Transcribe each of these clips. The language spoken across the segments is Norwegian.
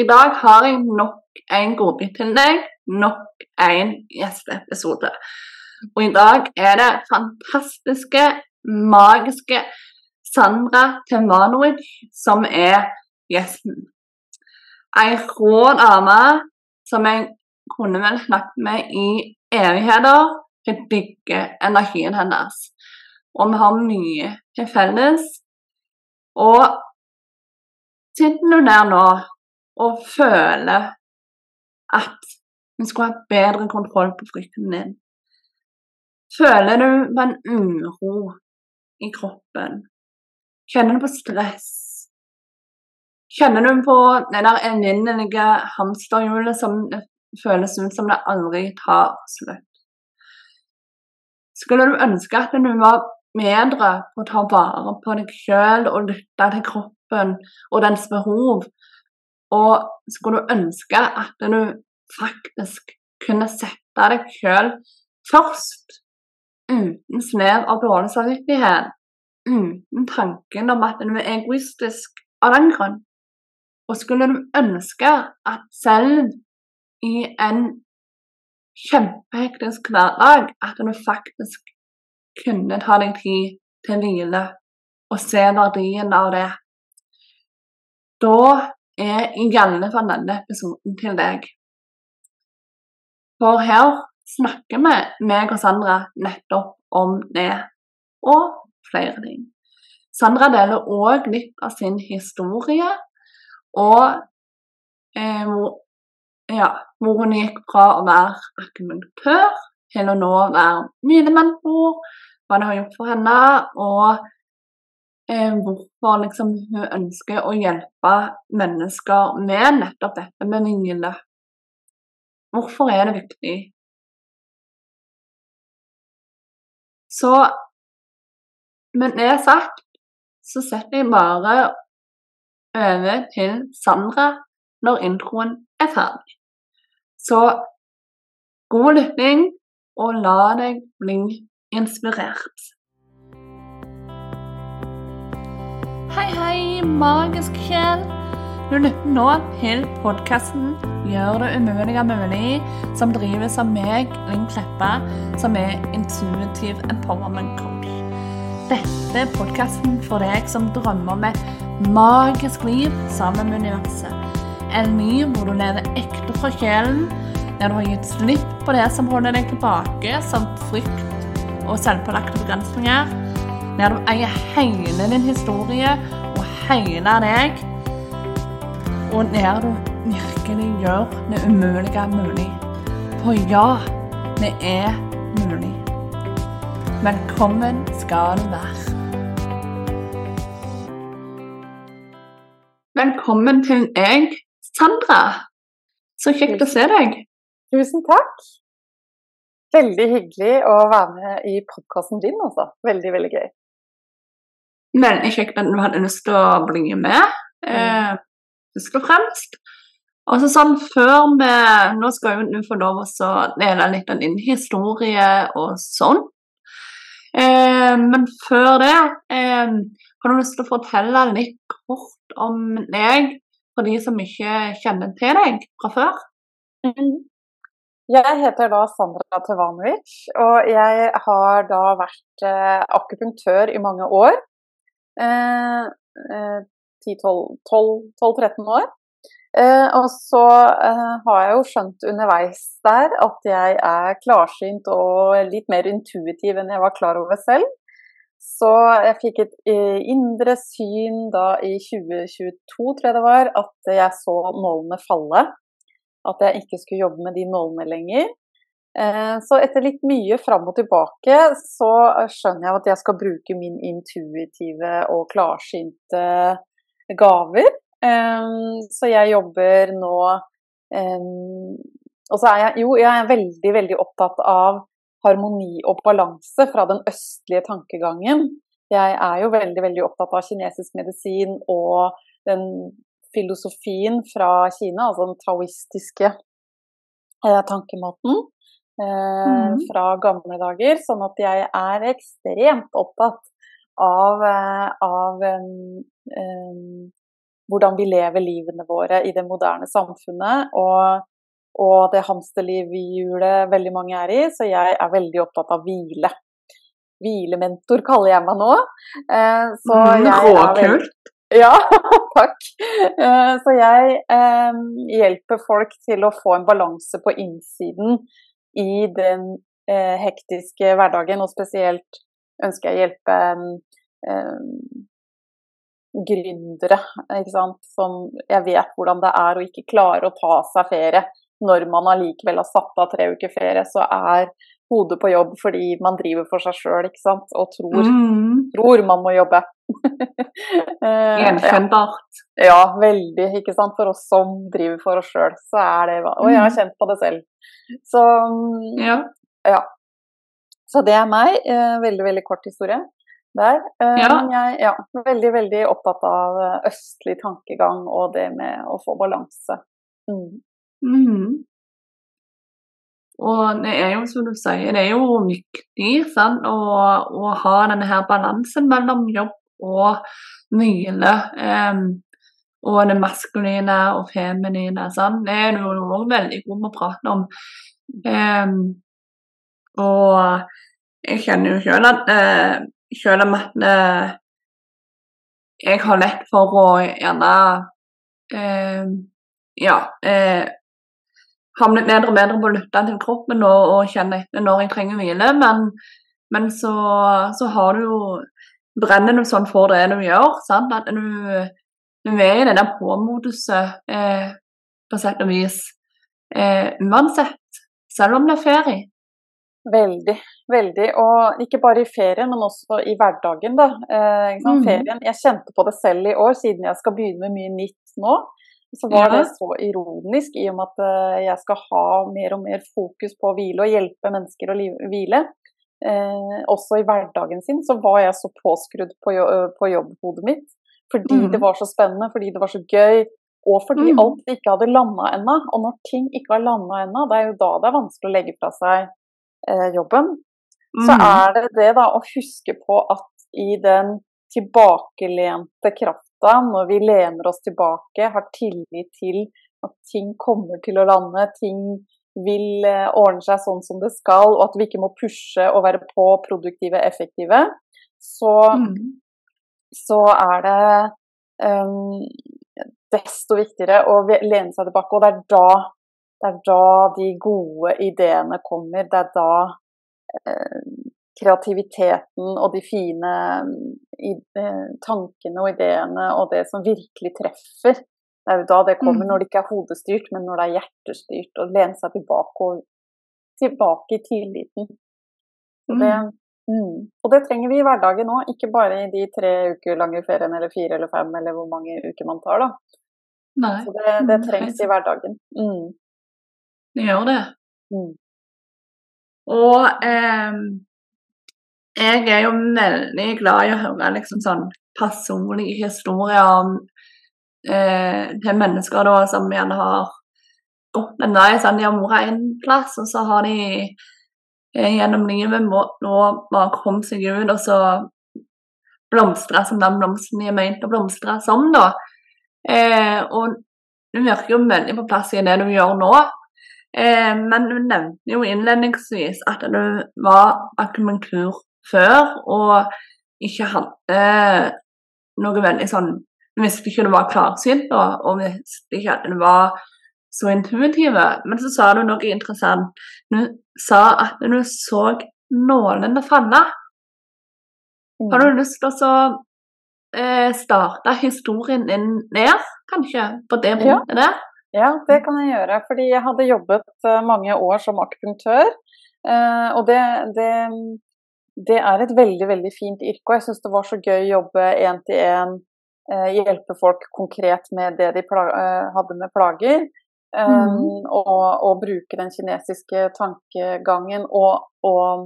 I dag har jeg nok en godbit til deg, nok en gjesteepisode. Og i dag er det fantastiske, magiske Sandra Temanovic som er gjesten. Ei rå dame som jeg kunne vel snakket med i evigheter. Jeg digger energien hennes. Og vi har mye til felles. Og sitter du der nå og føler at du skulle ha bedre kontroll på frykten din. Føler du på en uro i kroppen? Kjenner du på stress? Kjenner du på det der evinnelige hamsterhjulet som føles ut som det aldri tar slutt? Skulle du ønske at du var bedre på å ta vare på deg sjøl og lytte til kroppen og dens behov, og skulle du ønske at du faktisk kunne sette deg sjøl først, uten snev av dårlig samvittighet, uten tanken om at du er egoistisk av den grunn. Og skulle du ønske at selv i en kjempehektisk hverdag, at du faktisk kunne ta deg tid til hvile og se verdien av det. Da er i for denne episoden til deg. For her snakker vi, meg og Sandra, nettopp om det og flere ting. Sandra deler òg litt av sin historie, og eh, hvor, ja, hvor hun gikk fra å være akupunktør til å nå være minementor, hva det har gjort for henne, og eh, hvorfor liksom hun ønsker å hjelpe mennesker med nettopp dette med hvile. Hvorfor er det viktig? Så med det sagt, så setter jeg bare over til Sandra når introen er ferdig. Så god lytting, og la deg bli inspirert. Hei, hei, magisk sjel. Du lytter nå til podkasten 'Gjør det umulige mulig', som drives av meg, Linn Kleppa, som er intuitiv empowerment coach. Dette er podkasten for deg som drømmer om et magisk liv sammen med universet. En ny hvor du lever ekte fra sjelen, der du har gitt slipp på det som holder deg tilbake, som frykt og selvpålagte begrensninger der du eier hele din historie og hele deg, og der du virkelig gjør det umulige mulig. For ja, det er mulig. Velkommen skal du være. Velkommen til jeg, Sandra. Så kjekt å se deg. Tusen takk. Veldig hyggelig å være med i podkasten din, altså. Veldig, veldig gøy. Veldig kjekt at du hadde lyst til å bli med, eh, først og fremst. Og så sånn før vi Nå skal jo du få lov å dele litt av din historie og sånn. Eh, men før det eh, har du lyst til å fortelle litt kort om deg for de som ikke kjenner til deg fra før? Mm. Jeg heter da Sandra Tevanovic, og jeg har da vært eh, akupunktør i mange år. 10-12-13 eh, år. Eh, og så eh, har jeg jo skjønt underveis der at jeg er klarsynt og litt mer intuitiv enn jeg var klar over selv. Så jeg fikk et indre syn da i 2022, tror jeg det var, at jeg så nålene falle. At jeg ikke skulle jobbe med de nålene lenger. Eh, så etter litt mye fram og tilbake, så skjønner jeg at jeg skal bruke min intuitive og klarsynte gaver. Eh, så jeg jobber nå eh, Og så er jeg jo, jeg er veldig, veldig opptatt av harmoni og balanse fra den østlige tankegangen. Jeg er jo veldig, veldig opptatt av kinesisk medisin og den filosofien fra Kina, altså den taoistiske tankemåten. Eh, mm. fra gamle dager. Sånn at jeg er ekstremt opptatt av, eh, av um, hvordan vi lever livene våre i det moderne samfunnet. Og, og det hamsterlivhjulet veldig mange er i, så jeg er veldig opptatt av hvile. Hvilementor kaller jeg meg nå. Eh, så mm, jeg veldig... Ja, takk. Eh, så jeg eh, hjelper folk til å få en balanse på innsiden i den eh, hektiske hverdagen, og spesielt ønsker jeg å hjelpe eh, gründere, ikke sant? som jeg vet hvordan det er å ikke klare å ta seg ferie. Når man allikevel har satt av tre uker ferie, så er hodet på jobb fordi man driver for seg sjøl og tror, mm. tror, man må jobbe. Gjenkjennbart. ja. ja, veldig. ikke sant? For oss som driver for oss sjøl, så er det Og jeg har kjent på det selv. Så ja. ja. Så det er meg. Eh, veldig, veldig kort historie der. Eh, ja. Jeg ja, veldig, veldig opptatt av eh, østlig tankegang og det med å få balanse. Mm. Mm. Og det er jo som du sier, det er jo viktig sant, å, å ha denne her balansen mellom jobb og hvile. Um, og det maskuline og feminine. Sant? Det er jo òg veldig god med å prate om. Um, og jeg kjenner jo sjøl at uh, selv om at uh, jeg har lett for å gjerne uh, ja uh, havne bedre og bedre på å lytte til kroppen og, og kjenne etter når jeg trenger hvile, men, men så, så, har du jo brenner du sånn for det du gjør. Sant? At du, du er i denne på-moduset på sett og vis uansett, selv om det er ferie. Veldig, veldig. Og ikke bare i ferien, men også i hverdagen. Da. Eh, mm. ferien, jeg kjente på det selv i år, siden jeg skal begynne med mye nytt nå. Så var ja. det så ironisk i og med at uh, jeg skal ha mer og mer fokus på å hvile og hjelpe mennesker å hvile. Eh, også i hverdagen sin så var jeg så påskrudd på, jo på jobbhodet mitt. Fordi mm. det var så spennende, fordi det var så gøy. Og fordi mm. alt ikke hadde landa ennå. Og når ting ikke har landa ennå, det er jo da det er vanskelig å legge fra seg eh, jobben, mm. så er det det da å huske på at i den tilbakelente krafta, når vi lener oss tilbake, har tillit til at ting kommer til å lande, ting vil eh, ordne seg sånn som det skal, og at vi ikke må pushe og være på produktive, effektive, så, mm. Så er det um, desto viktigere å lene seg tilbake. Og det er da det er da de gode ideene kommer. Det er da eh, kreativiteten og de fine i, eh, tankene og ideene og det som virkelig treffer. Det er jo da det kommer, mm. når det ikke er hodestyrt, men når det er hjertestyrt. Og lene seg tilbake, og, tilbake i tilliten. Og det, mm. Mm. og det trenger vi i hverdagen nå, ikke bare i de tre uker lange feriene eller fire eller fem eller hvor mange uker man tar. da. Nei. Så det, det trengs i hverdagen. Mm. Det gjør det. Mm. Og eh, jeg er jo veldig glad i å høre liksom sånn personlige historier om eh, til mennesker da, som gjerne har gått en vei. Sånn, de har vært en plass, og så har de gjennom livet må, nå bare komme seg ut og så blomstre som den blomsten de er ment å blomstre som. da. Eh, og du virker jo veldig på plass i det du gjør nå. Eh, men du nevnte jo innledningsvis at du var akumentur før, og ikke hadde noe veldig sånn Du visste ikke du var klarsynt, og, og visste ikke at du var så intuitive. Men så sa du noe interessant. Du sa at du så nålene falle. Har du mm. lyst til å eh, starte historien din ned, kanskje, på det punktet ja. der? Ja, det kan jeg gjøre. Fordi jeg hadde jobbet eh, mange år som akupunktør. Eh, og det, det, det er et veldig, veldig fint yrke. Og jeg syns det var så gøy å jobbe én til én, eh, hjelpe folk konkret med det de hadde med plager. Mm. Og, og, bruke den kinesiske tankegangen og, og,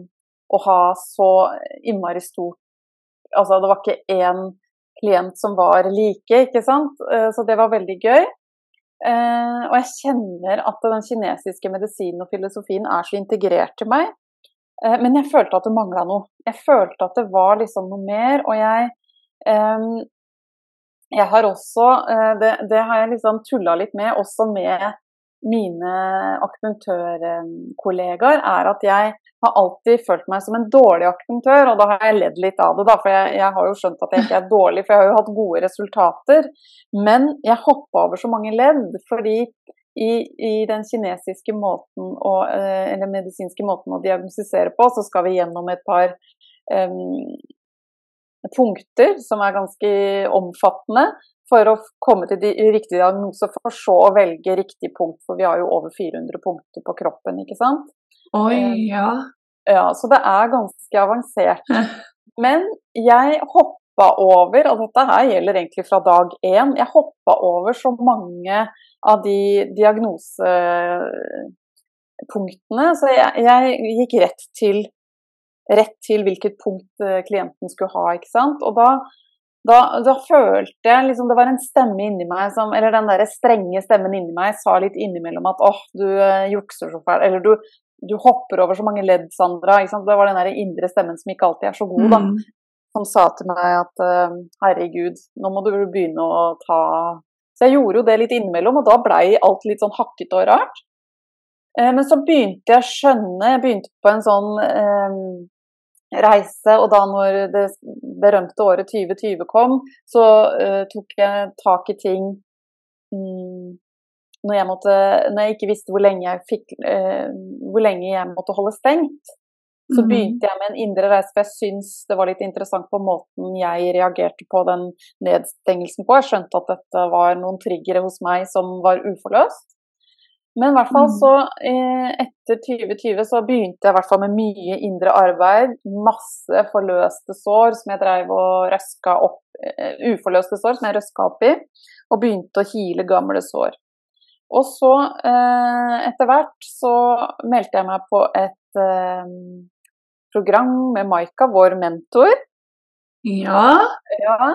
og ha så innmari stort Altså det var ikke én klient som var like, ikke sant. Så det var veldig gøy. Uh, og jeg kjenner at den kinesiske medisinen og filosofien er så integrert til meg. Uh, men jeg følte at det mangla noe. Jeg følte at det var liksom noe mer. Og jeg, um, jeg har også, eh, det, det har jeg liksom tulla litt med, også med mine akupunktørkollegaer, er at jeg har alltid følt meg som en dårlig akupunktør, og da har jeg ledd litt av det, da. For jeg, jeg har jo skjønt at jeg ikke er dårlig, for jeg har jo hatt gode resultater. Men jeg hoppa over så mange ledd, fordi i, i den kinesiske måten å, eh, eller medisinske måten å diagnostisere på, så skal vi gjennom et par um, punkter som er ganske omfattende for å komme til de riktige diagnoser, for så å velge riktig punkt. For vi har jo over 400 punkter på kroppen, ikke sant. Oi, ja. Ja, Så det er ganske avansert. Men jeg hoppa over, og dette her gjelder egentlig fra dag én, jeg hoppa over så mange av de diagnosepunktene. Så jeg, jeg gikk rett til rett til hvilket punkt eh, klienten skulle ha. ikke sant? Og da, da, da følte jeg liksom Det var en stemme inni meg som Eller den der strenge stemmen inni meg sa litt innimellom at åh, du uh, jukser så fælt. Eller du, du, hopper over så mange ledd, Sandra. ikke sant? Det var den der indre stemmen som ikke alltid er så god, da. Mm. Som sa til meg at uh, herregud, nå må du begynne å ta Så jeg gjorde jo det litt innimellom, og da blei alt litt sånn hakkete og rart. Men så begynte jeg å skjønne Jeg begynte på en sånn reise. Og da når det berømte året 2020 kom, så uh, tok jeg tak i ting um, når, jeg måtte, når jeg ikke visste hvor lenge jeg, fikk, uh, hvor lenge jeg måtte holde stengt. Så mhm. begynte jeg med en indre reise, for jeg syns det var litt interessant på måten jeg reagerte på den nedstengelsen på. Jeg skjønte at dette var noen triggere hos meg som var uforløst. Men i hvert fall mm. så eh, etter 2020 så begynte jeg i hvert fall med mye indre arbeid. Masse forløste sår som jeg dreiv og røska opp eh, Uforløste sår som jeg røska opp i, og begynte å hile gamle sår. Og så, eh, etter hvert, så meldte jeg meg på et program med Maika, vår mentor. Ja. ja.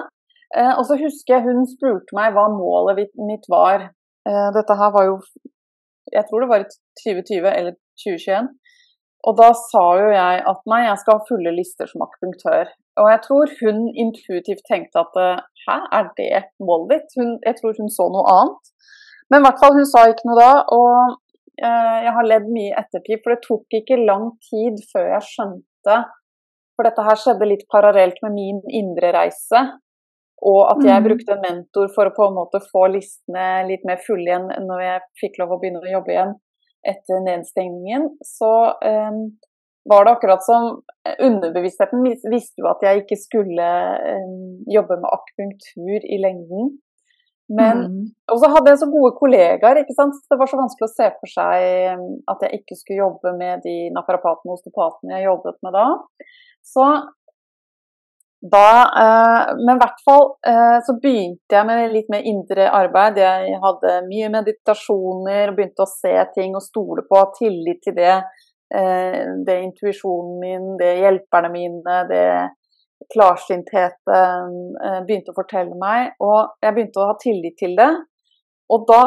Og så husker jeg hun spurte meg hva målet mitt var. Dette her var jo jeg tror det var i 2020 eller 2021. Og da sa jo jeg at nei, jeg skal ha fulle lister som akupunktør. Og jeg tror hun intuitivt tenkte at hæ, er det målet ditt? Hun, jeg tror hun så noe annet. Men i hvert fall, hun sa ikke noe da. Og eh, jeg har ledd mye i ettertid, for det tok ikke lang tid før jeg skjønte For dette her skjedde litt parallelt med min indre reise. Og at jeg mm. brukte en mentor for å på en måte få listene litt mer fulle igjen når jeg fikk lov å begynne å jobbe igjen etter nedstengningen. Så eh, var det akkurat som underbevisstheten visste jo at jeg ikke skulle eh, jobbe med akupunktur i lengden. Men mm. Og så hadde jeg så gode kollegaer, ikke sant. Det var så vanskelig å se for seg at jeg ikke skulle jobbe med de naprapatene og osteopatene jeg jobbet med da. Så da, eh, men i hvert fall eh, så begynte jeg med litt mer indre arbeid. Jeg hadde mye meditasjoner, og begynte å se ting og stole på, ha tillit til det. Det det intuisjonen min, det hjelperne mine, det klarsyntheten begynte å fortelle meg. Og jeg begynte å ha tillit til det. Og da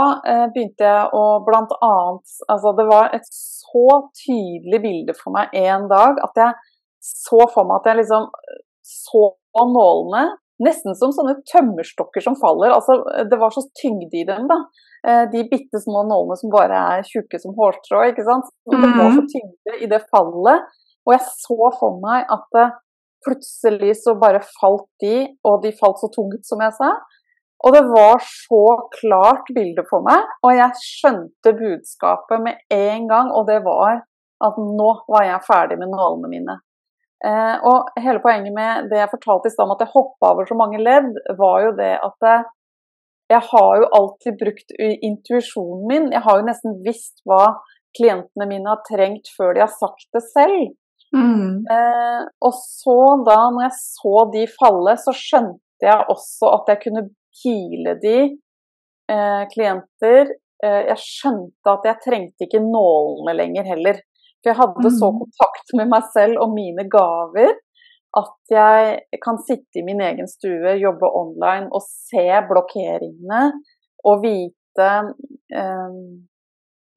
begynte jeg å blant annet Altså det var et så tydelig bilde for meg en dag at jeg så for meg at jeg liksom så nålene nesten som sånne tømmerstokker som faller. Altså, det var så tyngde i dem, da. Eh, de bitte små nålene som bare er tjukke som hårstrå. ikke sant? Det var så mhm. tyngde i det fallet. Og jeg så for meg at plutselig så bare falt de, og de falt så tungt, som jeg sa. Og det var så klart bilde for meg, og jeg skjønte budskapet med en gang. Og det var at nå var jeg ferdig med nålene mine. Eh, og hele poenget med det jeg fortalte i stad om at jeg hoppa over så mange ledd, var jo det at eh, jeg har jo alltid brukt intuisjonen min. Jeg har jo nesten visst hva klientene mine har trengt før de har sagt det selv. Mm. Eh, og så da, når jeg så de falle, så skjønte jeg også at jeg kunne heale de eh, klienter. Eh, jeg skjønte at jeg trengte ikke nålene lenger heller. For jeg hadde så mm. kontakt med meg selv og mine gaver at jeg kan sitte i min egen stue, jobbe online og se blokkeringene og vite eh,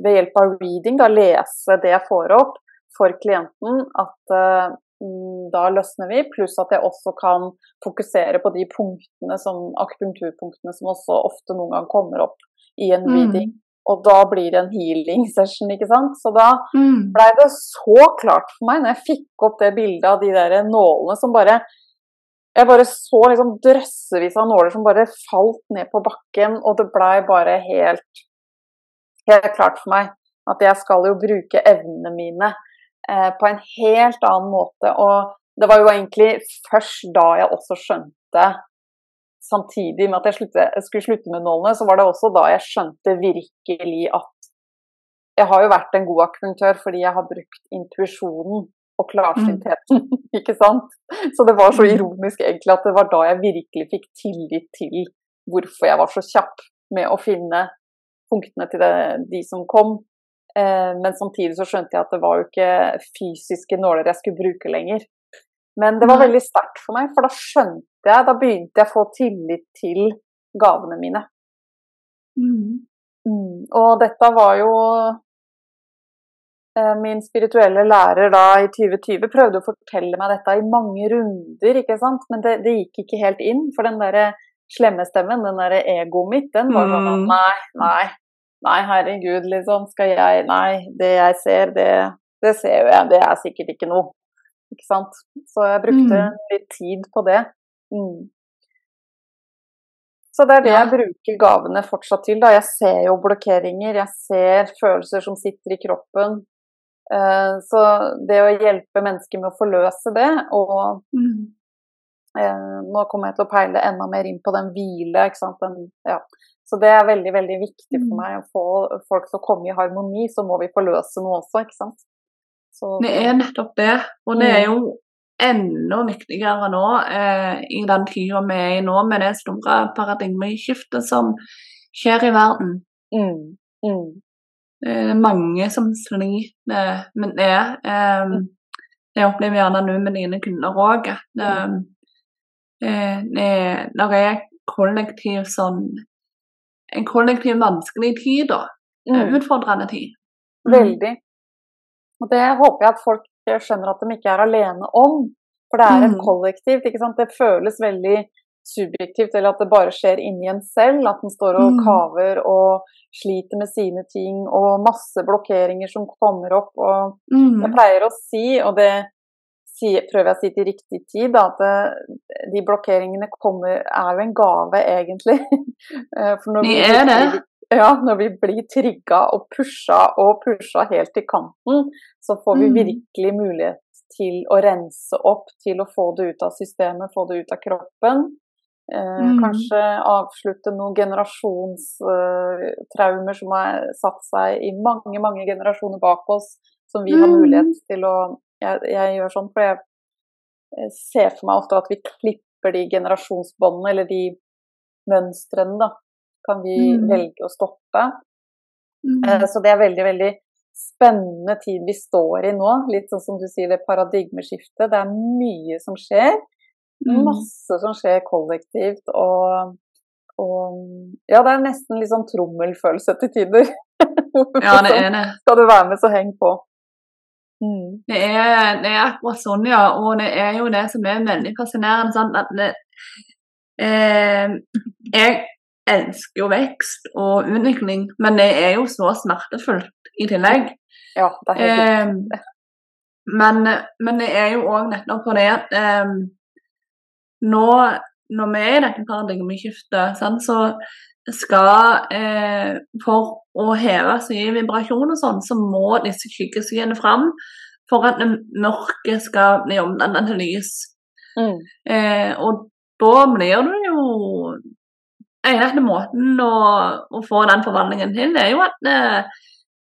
ved hjelp av reading, da lese det jeg får opp for klienten, at eh, mm, da løsner vi, pluss at jeg også kan fokusere på de punktene som, akupunkturpunktene som også ofte noen gang kommer opp i en Mm. Og da blir det en healing session, ikke sant. Så da Mm. blei det så klart for meg når jeg fikk opp det bildet av de der nålene som bare Jeg bare så liksom drøssevis av nåler som bare falt ned på bakken, og det blei bare helt helt klart for meg at jeg skal jo bruke evnene mine eh, på en helt annen måte. Og det var jo egentlig først da jeg også skjønte Samtidig med at jeg, slutte, jeg skulle slutte med nålene, så var det også da jeg skjønte virkelig at jeg har jo vært en god akupunktør fordi jeg har brukt intuisjonen og klarsyntheten, ikke sant? Så det var så ironisk egentlig at det var da jeg virkelig fikk tillit til hvorfor jeg var så kjapp med å finne punktene til det, de som kom. Eh, men samtidig så skjønte jeg at det var jo ikke fysiske nåler jeg skulle bruke lenger. Men det var veldig sterkt for meg, for da skjønte jeg, da begynte jeg å få tillit til gavene mine. Mm. Mm. Og dette var jo eh, Min spirituelle lærer da i 2020 prøvde å fortelle meg dette i mange runder, ikke sant? men det, det gikk ikke helt inn. For den derre slemme stemmen, den derre egoet mitt, den var sånn at Mm. nei, nei, nei, herregud, liksom, skal jeg Nei, det jeg ser, det, det ser jo jeg, det er sikkert ikke noe. Ikke sant. Så jeg brukte Mm. litt tid på det. Mm. Så det er det Ja. jeg bruker gavene fortsatt til. Da. Jeg ser jo blokkeringer, jeg ser følelser som sitter i kroppen. Eh, Så det å hjelpe mennesker med å forløse det, og Mm. eh, nå kommer jeg til å peile enda mer inn på den hvile, ikke sant. Den, ja. Så det er veldig, veldig viktig for Mm. meg å få folk til å komme i harmoni, så må vi forløse noe også, ikke sant. Så, Det er nettopp det, og det er jo enda viktigere nå eh, i den tida vi er i nå, med det store paradigmeskiftet som skjer i verden. mm, mm, Det er mange som sliter med det. Eh, jeg opplever gjerne nå med dine kunder òg at eh, eh, det- når det er kollektiv sånn En kollektiv vanskelig tid, da. mm. Utfordrende tid. Mm. Veldig. Og det håper jeg at folk skjønner at de ikke er alene om. For det er et Mm. kollektivt. ikke sant? Det føles veldig subjektivt, eller at det bare skjer inni en selv. At en står og Mm. kaver og sliter med sine ting, og masse blokkeringer som kommer opp. og Mm. Jeg pleier å si, og det prøver jeg å si til riktig tid, da, at de blokkeringene kommer, er jo en gave, egentlig. Eh, For når De vi er det. Ja, når vi blir trigga og pusha og pusha helt til kanten, så får vi Mm. virkelig mulighet til å rense opp, til å få det ut av systemet, få det ut av kroppen. Eh, Mm. Kanskje avslutte noen generasjonstraumer som har satt seg i mange, mange generasjoner bak oss, som vi har Mm. mulighet til å Jeg, jeg gjør sånn, for jeg ser for meg ofte at vi klipper de generasjonsbåndene, eller de mønstrene, da. Kan vi Mm. velge å stoppe. Mm. Eh, Så det er veldig, veldig spennende tid vi står i nå. Litt sånn som du sier, det paradigmeskiftet. Det er mye som skjer. Mm. Masse som skjer kollektivt, og, og Ja, det er nesten litt sånn trommelfølelse til tider. Ja, det er det. Skal du være med, så heng på. Mm. Det er, det er akkurat sånn, ja. Og det er jo det som er veldig fascinerende. Sant? At det, eh, jeg elsker jo vekst og utvikling, men det er jo så smertefullt i tillegg. Ja, det er helt Eh, men, men det er jo òg nettopp fordi at eh, nå når vi er i dette paradigmeskiftet, sant, så skal eh, For å heve i vibrasjon og sånn, så må disse skyggesidene fram for at det mørke skal bli omdannet til lys. Mm. Eh, og da blir det jo Eneste måten å, å få den forvandlingen til, det er jo at eh,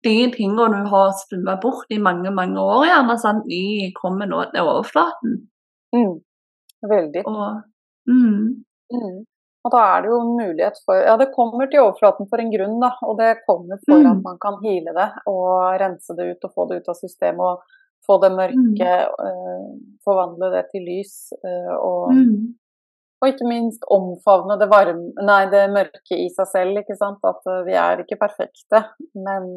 de tingene du har stua bort i mange, mange år, gjerne, sant, de kommer nå til overflaten. Mm. Veldig. Og, mm, Mm. Og da er det jo mulighet for Ja, det kommer til overflaten for en grunn, da. Og det kommer for Mm. at man kan hile det og rense det ut og få det ut av systemet. Og få det mørke, eh, forvandle det til lys. eh, og, mm. Og ikke minst omfavne det varme Nei, det mørke i seg selv, ikke sant. At eh, vi er ikke perfekte, men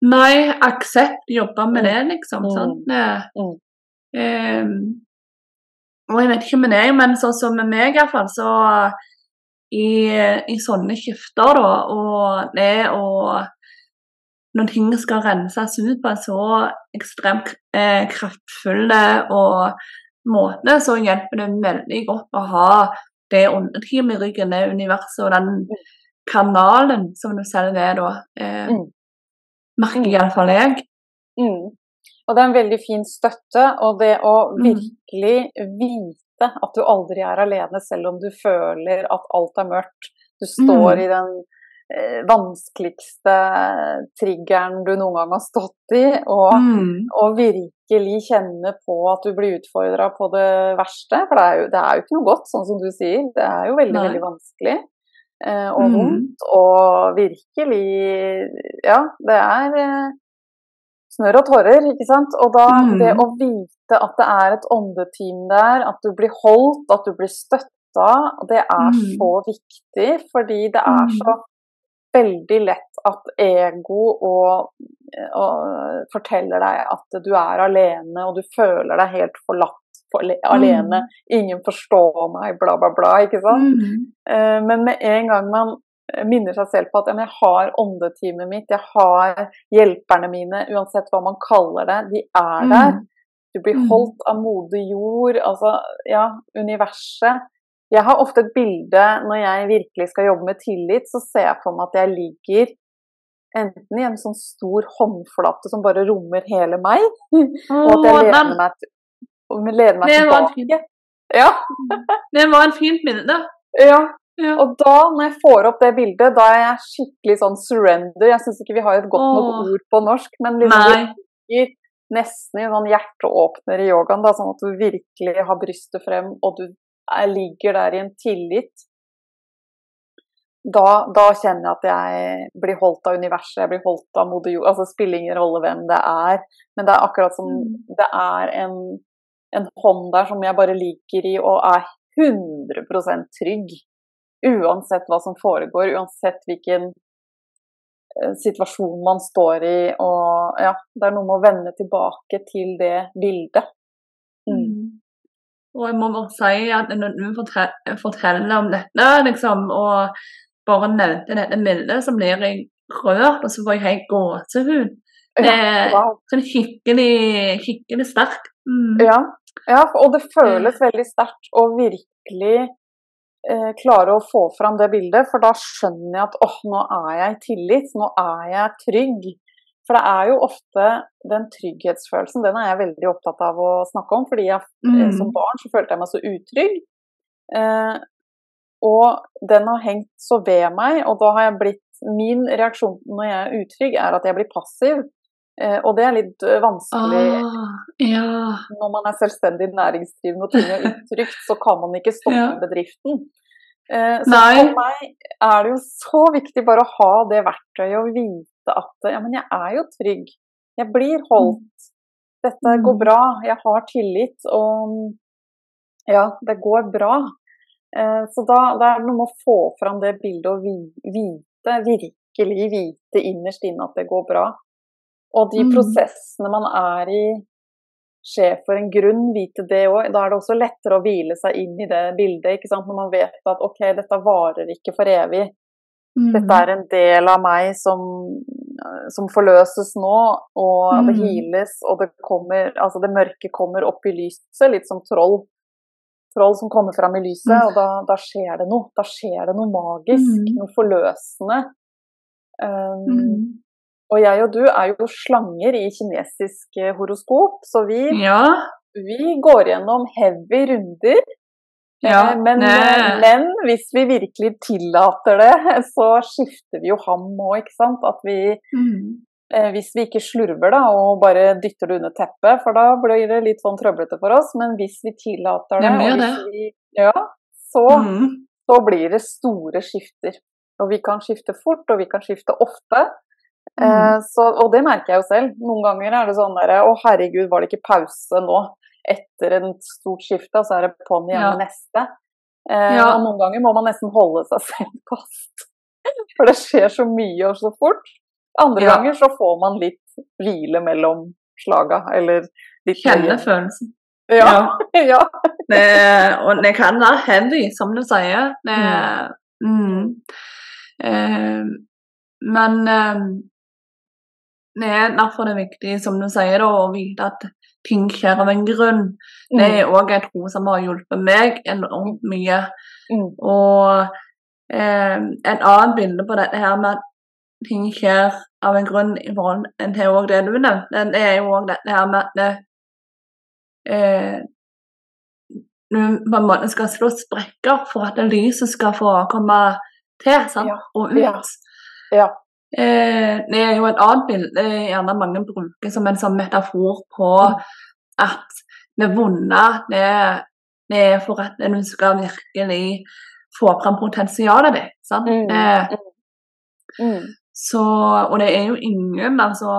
Nei, aksept, jobbe med Mm. det, liksom. Mm. Sant? Mm. Um, og jeg vet ikke med deg, men sånn som med meg iallfall, så i, i sånne skifter, da, og det å Når ting skal renses ut på en så ekstremt eh, kraftfull og måte, så hjelper det veldig godt å ha det underteamet i ryggen, det universet og den kanalen, som du selv er da. Eh, mm. Merker iallfall jeg. Mm. Og det er en veldig fin støtte, og det å mm. virkelig vite at du aldri er alene, selv om du føler at alt er mørkt. Du står mm. i den vanskeligste triggeren du noen gang har stått i, og, mm. og virkelig kjenne på at du blir utfordra på det verste. For det er, jo, det er, jo, ikke noe godt, sånn som du sier. Det er jo veldig, Nei. veldig vanskelig eh, og mm. vondt. Og virkelig Ja, det er eh, snørr og tårer, ikke sant. Og da mm. det å vite at det er et åndeteam der, at du blir holdt, at du blir støtta, det er mm. så viktig. Fordi det er mm. så veldig lett at ego og, og forteller deg at du er alene, og du føler deg helt forlatt for, alene. Mm. 'Ingen forstår meg', bla, bla, bla. ikke sant? Mm. Uh, men med en gang man minner seg selv på at jeg har åndeteamet mitt, jeg har hjelperne mine, uansett hva man kaller det, de er der. Mm. Du blir mm. holdt av moder jord, altså ja, universet jeg har ofte et bilde når jeg virkelig skal jobbe med tillit, så ser jeg for meg at jeg ligger enten i en sånn stor håndflate som bare rommer hele meg, og at jeg lener meg, lener meg tilbake. Ja. det var en fint bilde. Ja. ja. Og da, når jeg får opp det bildet, da er jeg skikkelig sånn surrender. Jeg syns ikke vi har et godt nok ord på norsk, men liksom ligger nesten i sånn hjerteåpner i yogaen, da, sånn at du virkelig har brystet frem, og du ligger der i en tillit, da, da, kjenner jeg at jeg blir holdt av universet, jeg blir holdt av moder jord. Altså, det spiller ingen rolle hvem det er, men det er akkurat som mm. det er en, en hånd der som jeg bare ligger i og er 100% trygg. Uansett hva som foregår, uansett hvilken eh, situasjon man står i. Og ja, det er noe med å vende tilbake til det bildet. Mm. mm. Og jeg må bare si at når du forteller om dette, liksom, og bare nevnte dette milde, så blir jeg rørt, og så får jeg helt gåsehud. Det er sånn skikkelig, skikkelig sterkt. Mm. Ja. ja, og det føles veldig sterkt å virkelig eh, klare å få fram det bildet, for da skjønner jeg at åh, nå er jeg i tillit, nå er jeg trygg. For det er jo ofte den trygghetsfølelsen, den er jeg veldig opptatt av å snakke om. Fordi jeg, eh, mm. som barn så følte jeg meg så utrygg. Eh, og den har hengt så ved meg, og da har jeg blitt Min reaksjon når jeg er utrygg, er at jeg blir passiv. Eh, og det er litt eh, vanskelig ah, ja. når man er selvstendig næringsdrivende og ting er utrygt, så kan man ikke stoppe ja. bedriften. Eh, så Nei. for meg er det jo så viktig bare å ha det verktøyet og vite at ja, men jeg er jo trygg. Jeg blir holdt. Dette går mm. bra. Jeg har tillit. Og ja, det går bra. Eh, så da, da er det noe med å få fram det bildet og vite, virkelig vite innerst inne at det går bra. Og de mm. prosessene man er i, skjer for en grunn, vite det òg. Da er det også lettere å hvile seg inn i det bildet, ikke sant? når man vet at ok, dette varer ikke for evig. Mm. Dette er en del av meg som, som forløses nå, og mm. det hiles, og det kommer Altså, det mørke kommer opp i lyset, litt som troll. Troll som kommer fram i lyset, mm. og da, da, skjer det noe. Da skjer det noe magisk, mm. noe forløsende. Um, og jeg og du er jo slanger i kinesisk horoskop, så vi, ja. vi går gjennom heavy runder ja, eh, men, men, hvis vi virkelig tillater det, så skifter vi jo ham òg, ikke sant. At vi mm. Eh, hvis vi ikke slurver da, og bare dytter det under teppet, for da blir det litt sånn trøblete for oss. Men hvis vi tillater det, det. Vi, ja, så, mm. så, blir det store skifter. Og vi kan skifte fort, og vi kan skifte ofte. Mm. Eh, så, og det merker jeg jo selv. Noen ganger er det sånn derre Å, herregud, var det ikke pause nå? Etter en stort skifte, og så er det på'n igjen med neste. Eh, ja. Og noen ganger må man nesten holde seg selv fast. For det skjer så mye og så fort. Andre ja. ganger så får man litt hvile mellom slaga, eller litt Kjenne følelsen. Ja. ja. Det, og det kan være heavy, som du sier. Det, mm. Eh, men eh, det er derfor det er viktig, som du sier, da, å vite at skjer av en grunn. Det Mm. er òg en tro som har hjulpet meg enormt mye. Mm. Og eh, en annen bilde på dette her med at ting skjer av en grunn i forhold til også det du nevnte, det er jo òg dette her med at det, eh, du på en måte skal slå sprekker for at lyset skal få komme til sant? Ja, og ut. ja, ja. Eh, det er jo et annet bilde gjerne mange bruker som en sånn metafor på at det vonde det, det er for at du skal virkelig få fram potensialet ditt. Sant? Mm, Eh, Mm. så, og det er jo ingen, altså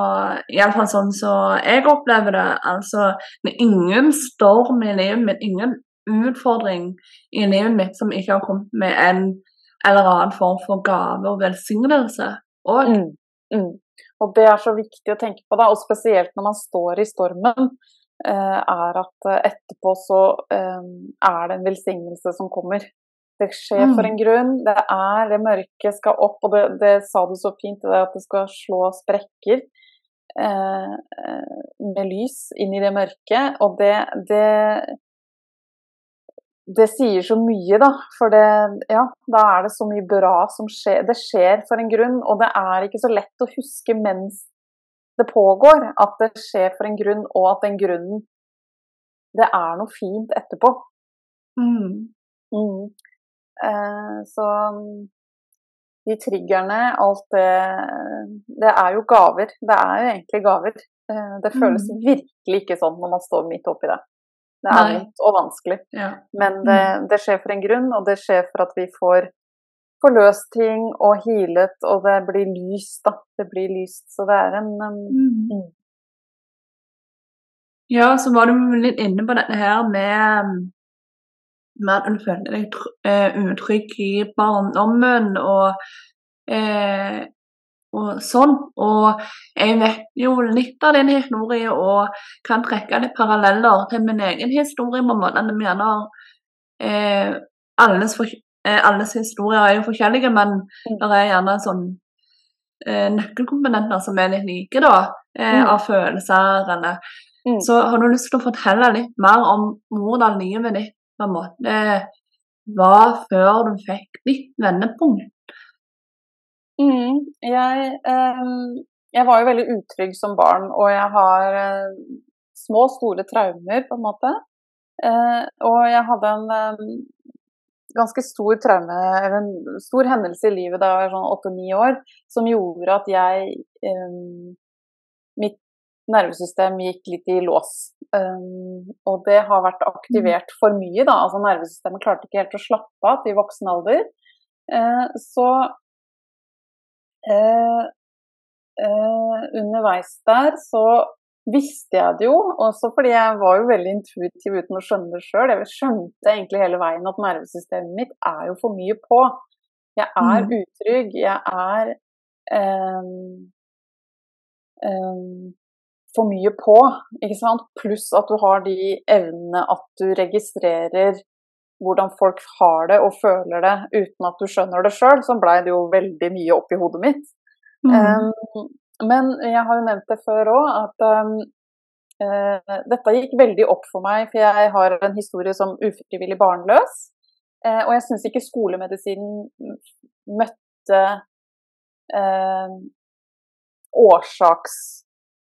Iallfall sånn som jeg opplever det. altså Det er ingen storm i livet mitt, ingen utfordring i livet mitt som ikke har kommet med en eller annen form for gave og velsignelse. Og Mm. Mm. Og det er så viktig å tenke på, da, og spesielt når man står i stormen, eh, er at eh, etterpå så eh, er det en velsignelse som kommer. Det skjer for Mm. en grunn. Det er det mørke skal opp, og det, det sa du så fint, det at det skal slå sprekker med lys inn i det mørket. Og det, det det sier så mye, da. For det, ja, da er det så mye bra som skjer. Det skjer for en grunn, og det er ikke så lett å huske mens det pågår at det skjer for en grunn, og at den grunnen Det er noe fint etterpå. mm, Mm. Eh, så de triggerne, alt det Det er jo gaver. Det er jo egentlig gaver. Eh, det føles Mm. virkelig ikke sånn når man står midt oppi det. Det er vondt og vanskelig. ja. Men det, det skjer for en grunn, og det skjer for at vi får, forløst ting og healet, og det blir lyst, da. Det blir lyst. Så det er en um, Mm. Mm. Ja, så var du litt inne på dette her med, med at du føler deg eh, utrygg i barndommen og, eh, og sånn. Og jeg vet jo litt av din historie og kan trekke litt paralleller til min egen historie på en måte. vi gjerne eh, alles, eh, alles historier er jo forskjellige, men Mm. det er gjerne sånn eh, nøkkelkomponenter som er litt like, da. Eh, Mm. Av følelser eller Mm. Så har du lyst til å fortelle litt mer om hvordan livet ditt på en måte var før du fikk ditt vendepunkt? Mm, jeg, eh, jeg var jo veldig utrygg som barn, og jeg har eh, små, store traumer, på en måte. Eh, og jeg hadde en eh, ganske stor traume, eller en stor hendelse i livet da jeg var sånn åtte-ni år, som gjorde at jeg eh, Mitt nervesystem gikk litt i lås. Um, og det har vært aktivert for mye, da. Altså nervesystemet klarte ikke helt å slappe av til voksen alder. Eh, så eh, eh, underveis der så visste jeg det jo, også fordi jeg var jo veldig intuitiv uten å skjønne det sjøl. Jeg skjønte egentlig hele veien at nervesystemet mitt er jo for mye på. Jeg er Mm. utrygg. Jeg er eh, eh, for mye på, ikke sant. Pluss at du har de evnene at du registrerer hvordan folk har det og føler det uten at du skjønner det sjøl. Så blei det jo veldig mye oppi hodet mitt. Mm. Um, men jeg har jo nevnt det før òg, at um, uh, dette gikk veldig opp for meg, for jeg har en historie som ufrivillig barnløs. Uh, og jeg syns ikke skolemedisinen møtte uh, årsaks...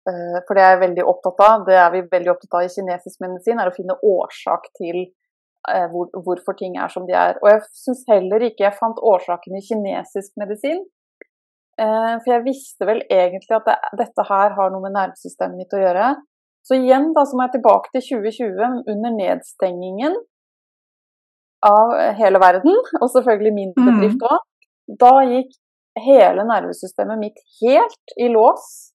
eh, for det er jeg veldig opptatt av, det er vi veldig opptatt av i kinesisk medisin, er å finne årsak til hvor, hvorfor ting er som de er. Og jeg syns heller ikke jeg fant årsaken i kinesisk medisin. Eh, for jeg visste vel egentlig at det, dette her har noe med nervesystemet mitt å gjøre. Så igjen da, så må jeg tilbake til 2020, under nedstengingen av hele verden, og selvfølgelig min Mm. bedrift òg. Da gikk hele nervesystemet mitt helt i lås.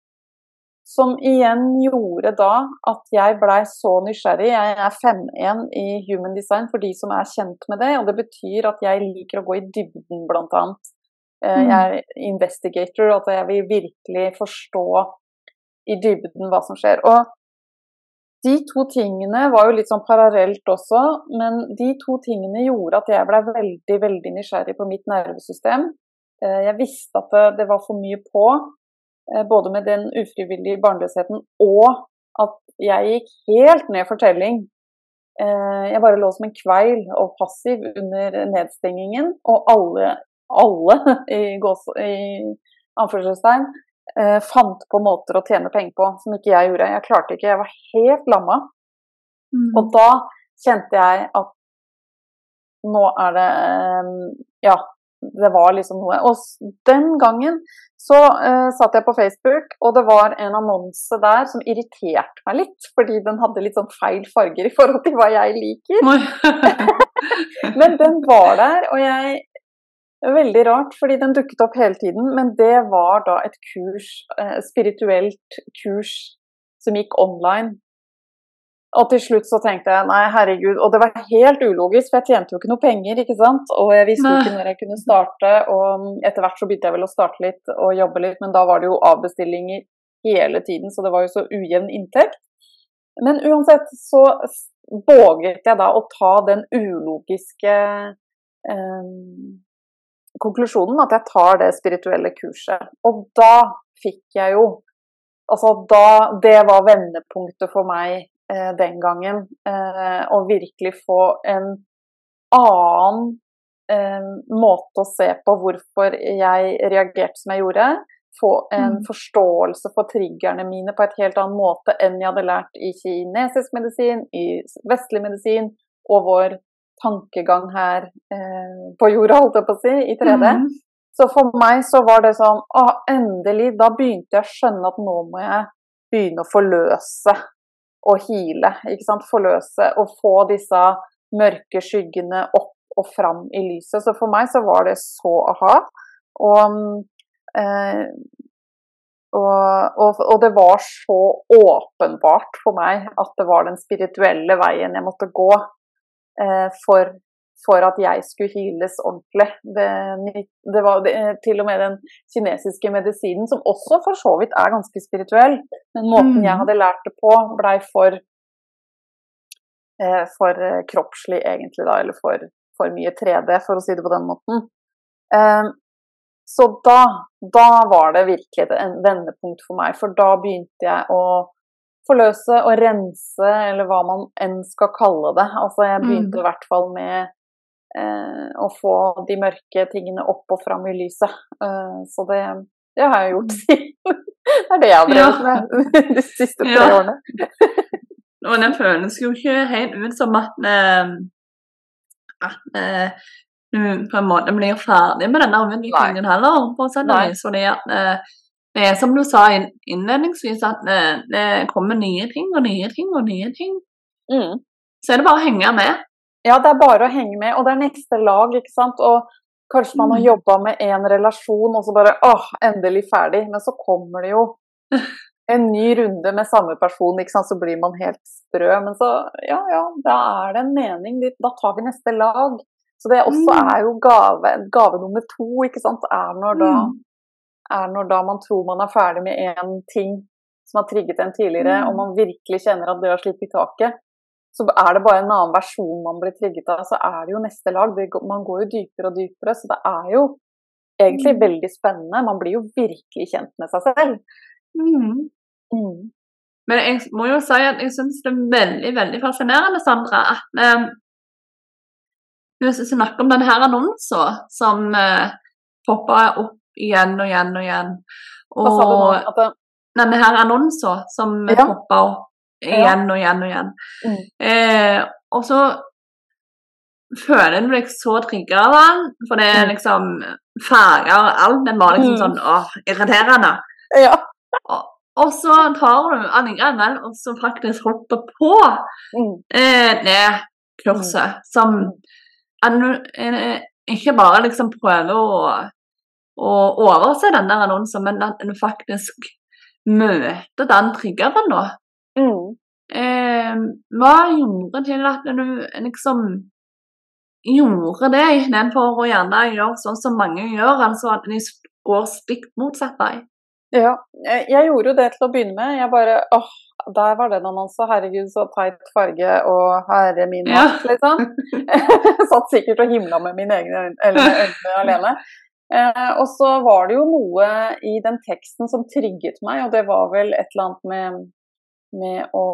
Som igjen gjorde da at jeg blei så nysgjerrig. Jeg er 5-1 i human design for de som er kjent med det. Og det betyr at jeg liker å gå i dybden, blant annet. Eh, Mm. Jeg er investigator, at jeg vil virkelig forstå i dybden hva som skjer. Og de to tingene var jo litt sånn parallelt også, men de to tingene gjorde at jeg ble veldig, veldig nysgjerrig på mitt nervesystem. Eh, jeg visste at det var for mye på, både med den ufrivillige barnløsheten og at jeg gikk helt ned for telling. Eh, jeg bare lå som en kveil og passiv under nedstengingen, og alle, alle i, gås, i anførselstegn, eh, fant på måter å tjene penger på som ikke jeg gjorde. Jeg klarte ikke, jeg var helt lamma. Mm. Og da kjente jeg at nå er det eh, Ja, det var liksom noe. Og den gangen så uh, satt jeg på Facebook, og det var en annonse der som irriterte meg litt. Fordi den hadde litt sånn feil farger i forhold til hva jeg liker. Men den var der, og jeg Veldig rart, fordi den dukket opp hele tiden. Men det var da et kurs, uh, spirituelt kurs, som gikk online. Og til slutt så tenkte jeg nei, herregud. Og det var helt ulogisk, for jeg tjente jo ikke noe penger, ikke sant. Og jeg visste jo ikke når jeg kunne starte. Og etter hvert så begynte jeg vel å starte litt og jobbe litt, men da var det jo avbestillinger hele tiden, så det var jo så ujevn inntekt. Men uansett så våget jeg da å ta den ulogiske eh, konklusjonen at jeg tar det spirituelle kurset. Og da fikk jeg jo Altså da Det var vendepunktet for meg eh, den gangen. Eh, og virkelig få en annen eh, måte å se på hvorfor jeg reagerte som jeg gjorde. Få en mm. forståelse for triggerne mine på et helt annen måte enn jeg hadde lært i kinesisk medisin, i vestlig medisin og vår tankegang her eh, på jorda, holdt jeg på å si, i 3D. Mm. Så for meg så var det sånn Å, endelig! Da begynte jeg å skjønne at nå må jeg begynne å forløse og hile. Ikke sant? Forløse og få disse mørke skyggene opp og fram i lyset. Så for meg så var det så aha. Og, eh, og, og, og, det var så åpenbart for meg at det var den spirituelle veien jeg måtte gå. Eh, for, for, at jeg skulle hyles ordentlig. Det, det var det, til og med den kinesiske medisinen, som også for så vidt er ganske spirituell, men måten mm. jeg hadde lært det på, blei for, eh, for eh, kroppslig, egentlig, da, eller for, for, mye 3D, for å si det på den måten. Så da, da var det virkelig et vendepunkt for meg, for da begynte jeg å forløse og rense, eller hva man enn skal kalle det. Altså, jeg begynte mm. i hvert fall med eh, å få de mørke tingene opp og fram i lyset. Eh, så det, det, har jeg gjort siden. det er det jeg har drevet ja. med de siste tre ja. årene. og det føles jo ikke helt ut som at, uh, at uh, du på en måte blir ferdig med denne utviklingen heller, på vis. Fordi at det er som du sa innledningsvis, at det, kommer nye ting og nye ting og nye ting. Mm. Så er det bare å henge med. Ja, det er bare å henge med, og det er neste lag, ikke sant. Og kanskje man har mm. jobba med én relasjon, og så bare åh, endelig ferdig. Men så kommer det jo en ny runde med samme person, ikke sant. Så blir man helt sprø. Men så, ja ja, da er det en mening. Da tar vi neste lag. Så det også mm. er jo gave, gave nummer to, ikke sant. Er når da mm er når da man tror man er ferdig med én ting som har trigget en tidligere, og man virkelig kjenner at det har slitt i taket. Så er det bare en annen versjon man blir trigget av, så er det jo neste lag. man går jo dypere og dypere, så det er jo egentlig mm. veldig spennende. Man blir jo virkelig kjent med seg selv. Mm. Mm. Men jeg må jo si at jeg syns det er veldig veldig fascinerende, Sandra, at eh, du snakker om denne annonsen som eh, poppa opp igjen og igjen og igjen. Og denne her annonsen som ja. poppa opp igjen og igjen og igjen. Mm. Eh, og så føler du deg så trigga av den, for det er mm. liksom farger og alt. Den var liksom mm. sånn åh, irriterende. Ja. Og, og, så tar du allikevel og så faktisk hopper på mm. eh, det kurset som ikke bare liksom prøver å å overse den der annonsen, men at en faktisk møter den triggeren nå. Mm. Eh, hva gjorde til at du liksom gjorde det, istedenfor å gjerne gjøre sånn som mange gjør, altså at de går stikk motsatt vei? Ja, jeg gjorde jo det til å begynne med. Jeg bare åh, der var den annonsen. Herregud, så teit farge og herre min makt, ja. liksom. Satt sikkert og himla med mine egne øyne alene. Eh, og så var det jo noe i den teksten som trigget meg, og det var vel et eller annet med, med å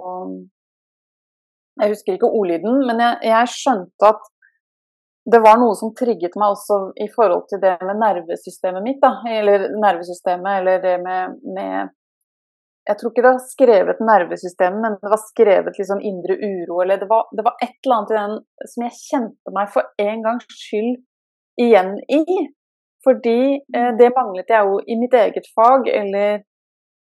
Jeg husker ikke ordlyden, men jeg, jeg, skjønte at det var noe som trigget meg også i forhold til det med nervesystemet mitt, da. Eller nervesystemet, eller det med, med jeg tror ikke det var skrevet nervesystemet, men det var skrevet liksom indre uro, eller det var, det var, et eller annet i den som jeg kjente meg for en gangs skyld igjen i. Fordi eh, det manglet jeg jo i mitt eget fag, eller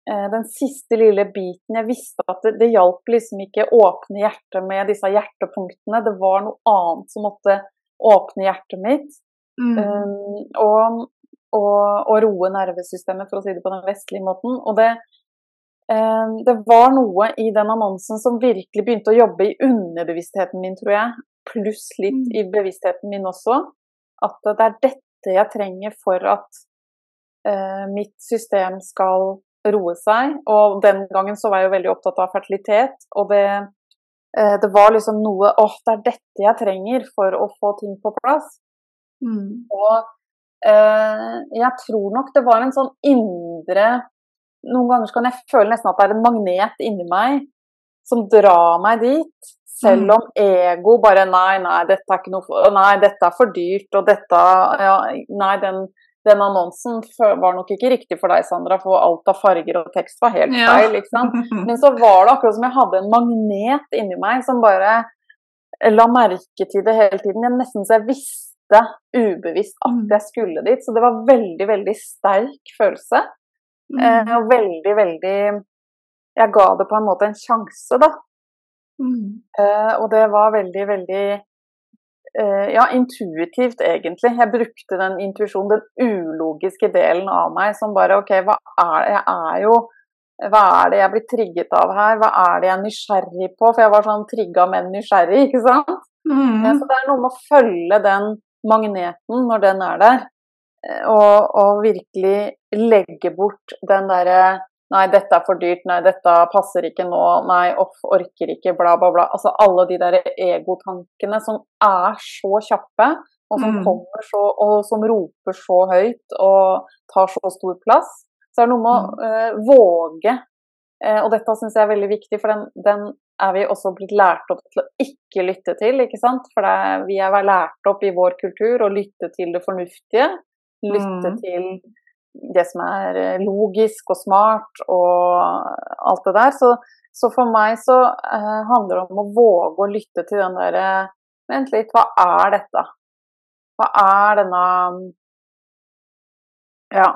den siste lille biten. Jeg visste at det, det hjalp liksom ikke å åpne hjertet med disse hjertepunktene. Det var noe annet som måtte åpne hjertet mitt. Mm. Um, og, og, og, roe nervesystemet, for å si det på den vestlige måten. Og det, um, det var noe i den annonsen som virkelig begynte å jobbe i underbevisstheten min, tror jeg. Pluss litt mm. i bevisstheten min også. At det er dette dette jeg trenger for at uh, mitt system skal roe seg. Og den gangen så var jeg jo veldig opptatt av fertilitet, og det, eh, det var liksom noe åh, det er dette jeg trenger for å få ting på plass. Mm. Og eh, jeg tror nok det var en sånn indre Noen ganger kan jeg føle nesten at det er en magnet inni meg som drar meg dit. Selv mm. om ego bare Nei, nei, dette er ikke noe Nei, dette er for dyrt, og dette ja, Nei, den, den annonsen var nok ikke riktig for deg, Sandra, for alt av farger og tekst var helt ja. feil. sant? Men så var det akkurat som jeg hadde en magnet inni meg som bare la merke til det hele tiden. Jeg nesten så jeg visste ubevisst at mm. jeg skulle dit. Så det var veldig, veldig sterk følelse. Mm. Eh, og veldig, veldig Jeg ga det på en måte en sjanse, da. Mm. Uh, og det var veldig, veldig ja, intuitivt, egentlig. Jeg brukte den intuisjonen, den ulogiske delen av meg som bare OK, hva er det jeg er jo hva er det jeg blir trigget av her, hva er det jeg er nysgjerrig på? For jeg var sånn trigga, men nysgjerrig, ikke sant? Mm. Ja, så det er noe med å følge den magneten når den er der, eh, og, og virkelig legge bort den derre Nei, dette er for dyrt. Nei, dette passer ikke nå. Nei, off, orker ikke. Bla, bla, bla. Altså alle de der egotankene som er så kjappe, og som mm. kommer så Og som roper så høyt og tar så stor plass. Så er det noe med å uh, våge. Uh, og dette syns jeg er veldig viktig, for den, den, er vi også blitt lært opp til å ikke lytte til, ikke sant. For det, vi er lært opp i vår kultur å lytte til det fornuftige. Lytte mm. til det som er eh, logisk og smart og alt det der. Så, så for meg så eh, handler det om å våge å lytte til den derre Vent litt, hva er dette? Hva er denne Ja.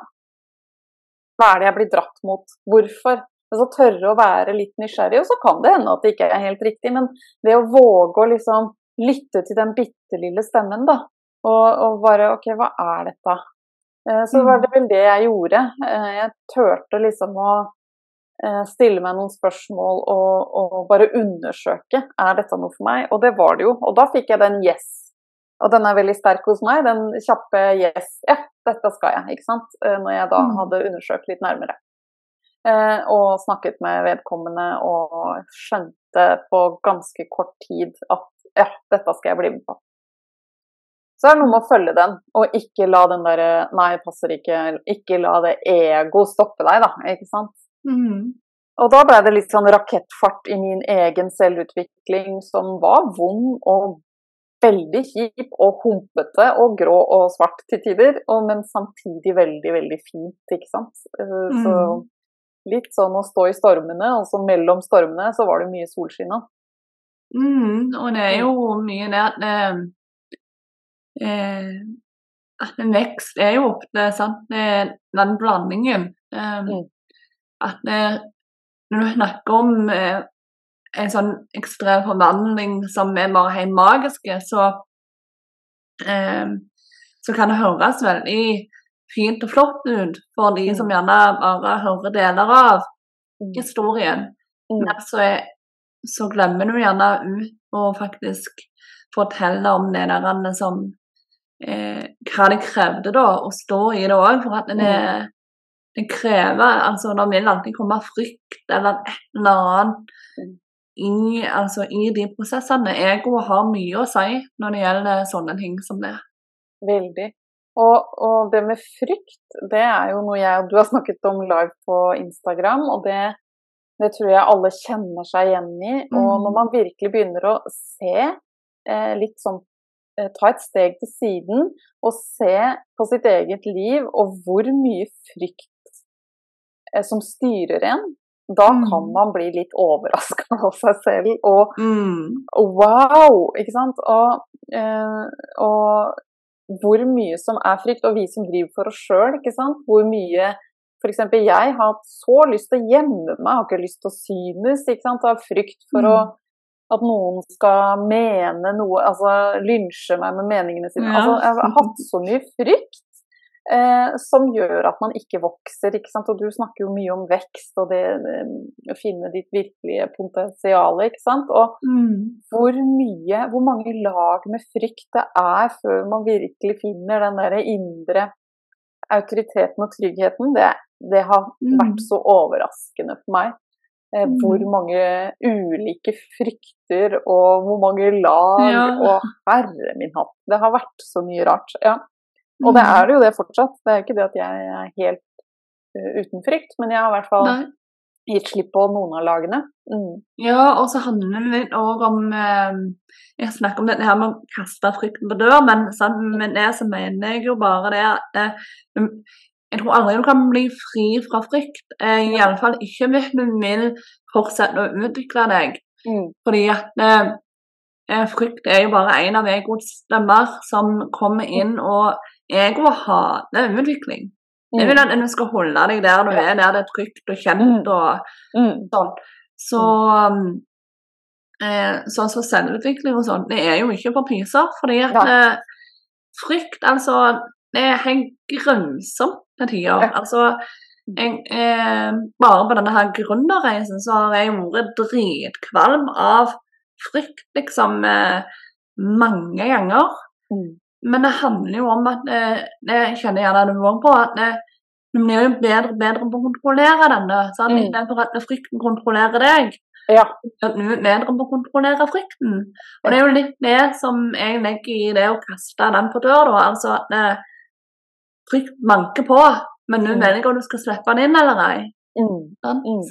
Hva er det jeg blir dratt mot? Hvorfor? Så tørre å være litt nysgjerrig, og så kan det hende at det ikke er helt riktig, men det å våge å liksom lytte til den bitte lille stemmen, da, og, og bare OK, hva er dette? Eh, så var det vel det jeg gjorde. Eh, jeg turte liksom å eh, stille meg noen spørsmål og, og, bare undersøke er dette noe for meg. Og det var det jo. Og da fikk jeg den yes. Og den er veldig sterk hos meg, den kjappe yes. Ja, dette skal jeg, ikke sant. Når jeg da mm. hadde undersøkt litt nærmere. Og snakket med vedkommende og skjønte på ganske kort tid at ja, dette skal jeg bli med på. Så er det noe med å følge den, og ikke la den derre Nei, passer ikke. Ikke la det ego stoppe deg, da. Ikke sant. Mm. Og da ble det litt sånn rakettfart i min egen selvutvikling som var vond og veldig kjip og humpete og grå og svart til tider, og, men samtidig veldig, veldig fint, ikke sant. Mm. Så litt sånn å stå i stormene, og så mellom stormene så var det mye solskinn. Mm, og det er jo mye det at eh, at en vekst er jo ofte sant, den blandingen. Eh, mm. At når du snakker om eh, en sånn ekstrem forvandling som er bare helt magisk, så, eh, så kan det høres veldig fint og flott ut for de mm. som gjerne bare hører deler av mm. historien. Mm. Men så, så, glemmer du gjerne ut å faktisk fortelle om det der som eh, hva det krevde da å stå i det òg. For at det, det krever altså Det vil alltid komme frykt eller et eller annet Mm. i, altså, i de prosessene. Egoet har mye å si når det gjelder sånne ting som det. Veldig. Og, og det med frykt, det er jo noe jeg og du har snakket om live på Instagram, og det, det tror jeg alle kjenner seg igjen i. Og Mm. når man virkelig begynner å se eh, litt sånn Ta et steg til siden og se på sitt eget liv og hvor mye frykt eh, som styrer en, da Mm. kan man bli litt overraska av seg selv. Og Mm. Wow! Ikke sant? Og, eh, og hvor mye som er frykt, og vi som driver for oss sjøl, ikke sant. Hvor mye F.eks. jeg har hatt så lyst til å gjemme meg, har ikke lyst til å synes, ikke sant. Av frykt for Mm. å at noen skal mene noe, altså lynsje meg med meningene sine. Ja. Altså, jeg har hatt så mye frykt eh, som gjør at man ikke vokser, ikke sant. Og du snakker jo mye om vekst og det eh, å finne ditt virkelige potensial, ikke sant. Og Mm. hvor mye, hvor mange lag med frykt det er før man virkelig finner den der indre autoriteten og tryggheten, det, det har Mm. vært så overraskende for meg. Eh, Mm. Hvor mange ulike frykter og hvor mange lag Ja. og herre min hatt. Det har vært så mye rart. Ja. Og det er er jo det fortsatt. Det er ikke det at jeg er helt uh, uten frykt, men jeg har i hvert fall Nei. gitt slipp på noen av lagene. Mm. Ja, og så handler det òg om eh, Jeg snakker om dette her med å kaste frykten på dør, men sammen med det så mener jeg jo bare det at um, Jeg tror aldri du kan bli fri fra frykt. Eh, Iallfall ikke hvis du vil fortsette å utvikle deg. Mm. Fordi at eh, eh, frykt er jo bare en av egoets stemmer som kommer inn, og egoet hater utvikling. Jeg vil at du skal holde deg der du Mm. Er, der det er trygt og kjent og Mm. sånn. Så um, eh, sånn som selvutvikling og sånn, det er jo ikke for pyser. Fordi at eh, frykt, altså Det er helt grusomt til tider. Ja. Altså jeg, eh, bare på denne her gründerreisen så har jeg vært dritkvalm av frykt, liksom, eh, mange ganger. Mm. Men det handler jo om at eh, Jeg kjenner gjerne gjerne du òg på. at eh, du blir jo bedre og bedre på å kontrollere denne. Sant? Mm. Istedenfor at frykten kontrollerer deg. Ja. At du er bedre på å kontrollere frykten. Og det er jo litt det som jeg legger i det å kaste den på dør. da, altså at eh, Frykt manke på, men nå Mm. velger om du skal slippe den inn eller ei. Mm. Mm.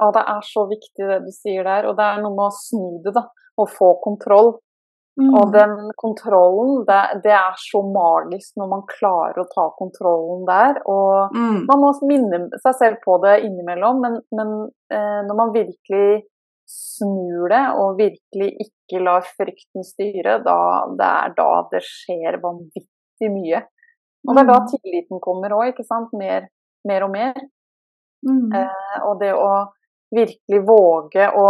Ja, det er så viktig det du sier der, og det er noe med å snu det, da. Og få kontroll. Mm. Og den kontrollen, det, det er så magisk når man klarer å ta kontrollen der. Og Mm. man må minne seg selv på det innimellom, men, men eh, når man virkelig snur det, og virkelig ikke lar frykten styre, da, det er da det skjer vanvittig mye. Og det er da tilliten kommer òg, ikke sant. Mer, mer og mer. Mm. Eh, og det å virkelig våge å,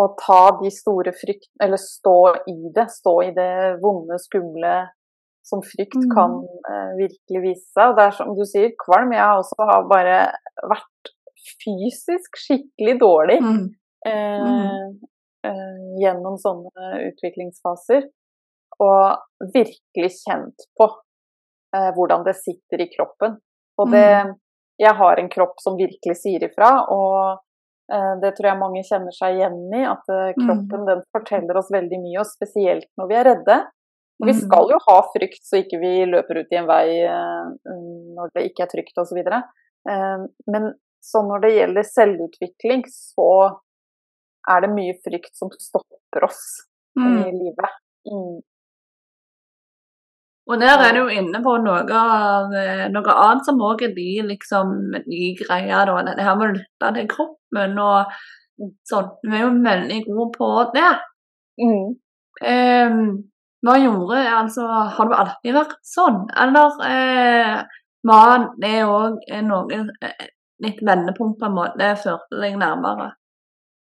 å ta de store frykt... Eller stå i det. Stå i det vonde, skumle som frykt Mm. kan eh, virkelig vise seg. Og det er som du sier, kvalm. Jeg også har bare vært fysisk skikkelig dårlig Mm. eh, eh, gjennom sånne utviklingsfaser. Og virkelig kjent på eh, hvordan det sitter i kroppen. Og det Jeg har en kropp som virkelig sier ifra, og eh, det tror jeg mange kjenner seg igjen i. At eh, kroppen den forteller oss veldig mye, og spesielt når vi er redde. Og vi Mm. skal jo ha frykt så ikke vi løper ut i en vei eh, når det ikke er trygt osv. Eh, men så når det gjelder selvutvikling, så er det mye frykt som stopper oss i Mm. livet. Og der er du inne på noe, eh, noe annet som òg er de liksom de greia, da. Det her med å lytte til kroppen og sånn. Du er jo veldig god på det. Mm. Um, hva gjorde Altså, har du alltid vært sånn, eller eh, var det òg noe eh, Litt vendepunkt, på en måte, førte deg nærmere?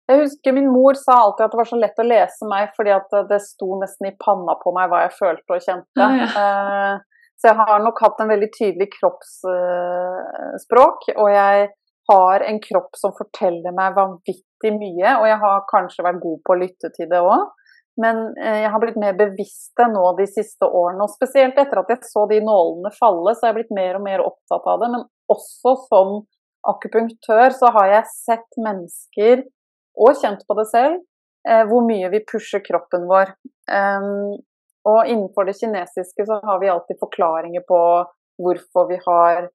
Jeg husker min mor sa alltid at det var så lett å lese meg, fordi at det sto nesten i panna på meg hva jeg følte og kjente. Ja, ja. Eh, Så jeg har nok hatt en veldig tydelig kroppsspråk, og jeg har en kropp som forteller meg vanvittig mye, og jeg har kanskje vært god på å lytte til det òg. Men eh, jeg har blitt mer bevisst nå de siste årene, og spesielt etter at jeg så de nålene falle, så har jeg blitt mer og mer opptatt av det. Men også som akupunktør så har jeg sett mennesker, og kjent på det selv, eh, hvor mye vi pusher kroppen vår. Og innenfor det kinesiske så har vi alltid forklaringer på hvorfor vi har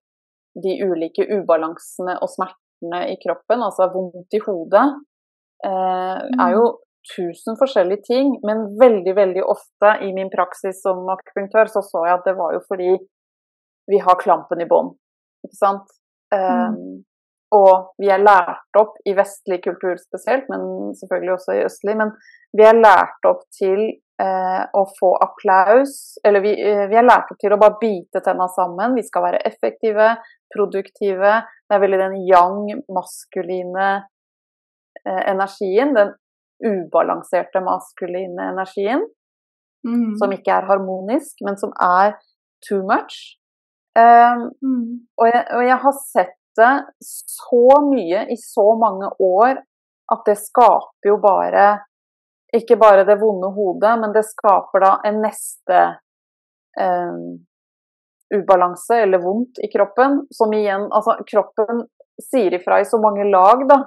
de ulike ubalansene og smertene i kroppen, altså vondt i hodet, eh, er jo tusen forskjellige ting. Men veldig, veldig ofte i min praksis som akupunktør så så jeg at det var jo fordi vi har klampen i bånn. Ikke sant? Mm. Og vi er lært opp, i vestlig kultur spesielt, men selvfølgelig også i østlig, men vi er lært opp til eh, å få applaus. Eller vi, eh, vi, er lært opp til å bare bite tenna sammen. Vi skal være effektive, produktive. Det er veldig den yang, maskuline eh, energien. Den ubalanserte maskuline energien. Mm. Som ikke er harmonisk, men som er too much. Um, mm. og, jeg, og jeg har sett det så mye i så mange år at det skaper jo bare ikke bare det vonde hodet, men det skaper da en neste eh, ubalanse eller vondt i kroppen, som igjen Altså, kroppen sier ifra i så mange lag, da.